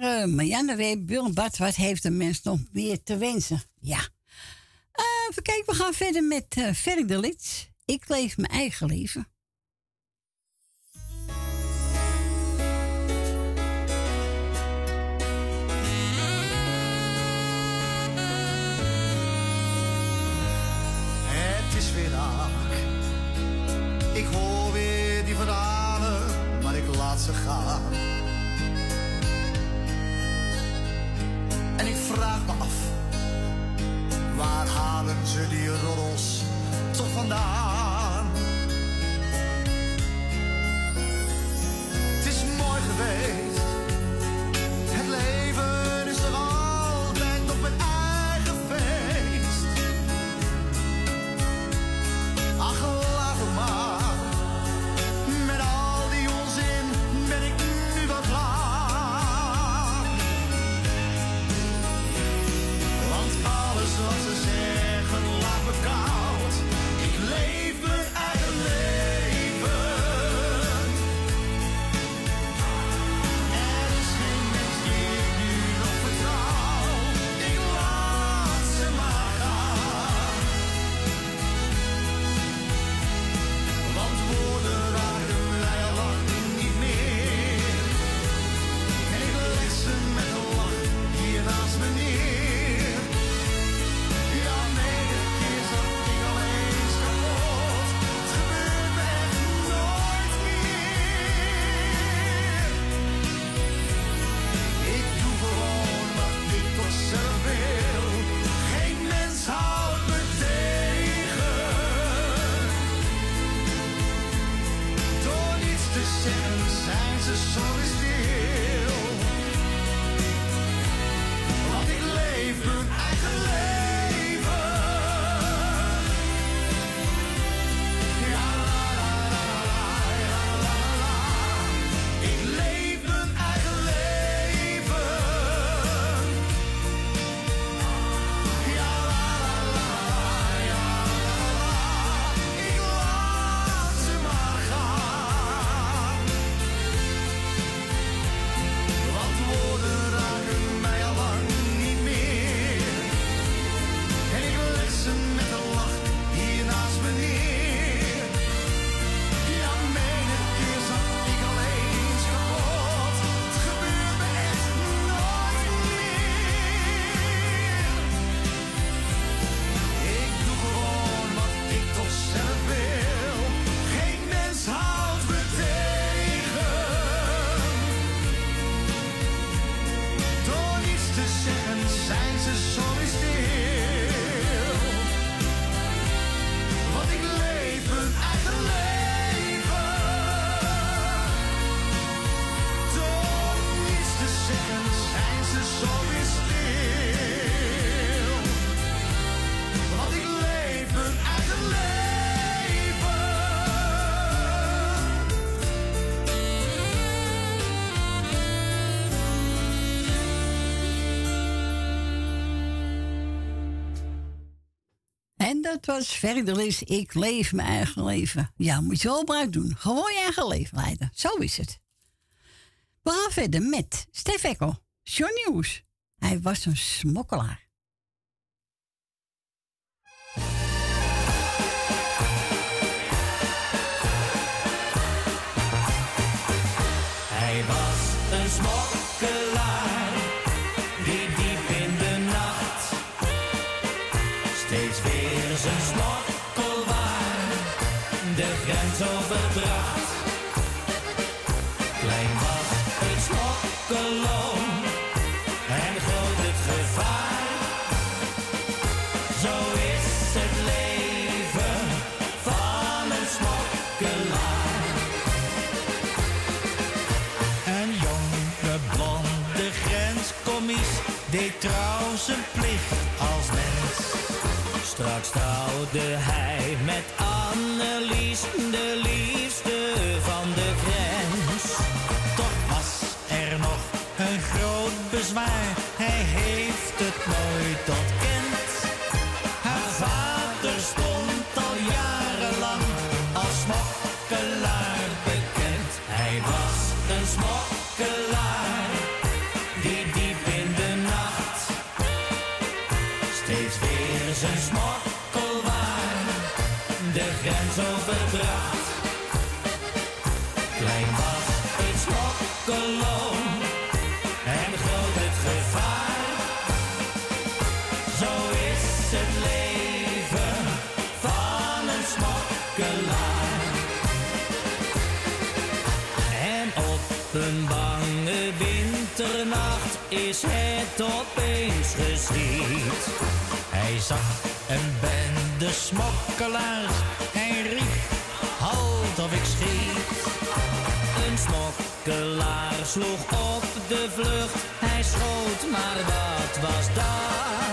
Speaker 7: Maar uh, Marianne Reep, Wat heeft de mens nog meer te wensen? Ja. Uh, kijken, we gaan verder met uh, Ik leef mijn eigen leven. üzülüyorum pas verder is. Ik leef mijn eigen leven. Ja, moet je wel gebruik doen. Gewoon je eigen leven leiden. Zo is het. We gaan verder met Stef Eckel, John Nieuws. Hij was een smokkelaar.
Speaker 10: deed trouw zijn plicht als mens. Straks trouwde hij met Annelies, de liefste van de grens. Toch was er nog een groot bezwaar opeens geschiet. Hij zag een bende smokkelaars, hij riep, halt of ik schiet. Een smokkelaar sloeg op de vlucht, hij schoot, maar wat was dat?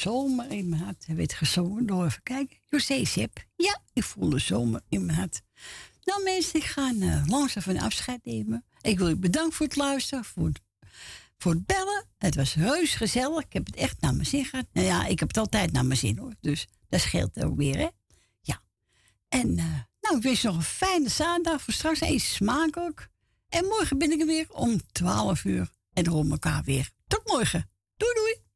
Speaker 1: Zomer in mijn hart. Hij werd gezongen door, even kijken, José Sepp. Ja, ik voel de zomer in mijn hart. Nou mensen, ik ga eh, langzaam van afscheid nemen. Ik wil u bedanken voor het luisteren, voor het, voor het bellen. Het was heus gezellig. Ik heb het echt naar mijn zin gehad. Nou ja, ik heb het altijd naar mijn zin hoor. Dus dat scheelt ook weer, hè. Ja. En eh, nou, ik wens je nog een fijne zaterdag. Voor straks eet smakelijk. En morgen ben ik er weer om 12 uur. En dan horen elkaar weer. Tot morgen. Doei doei.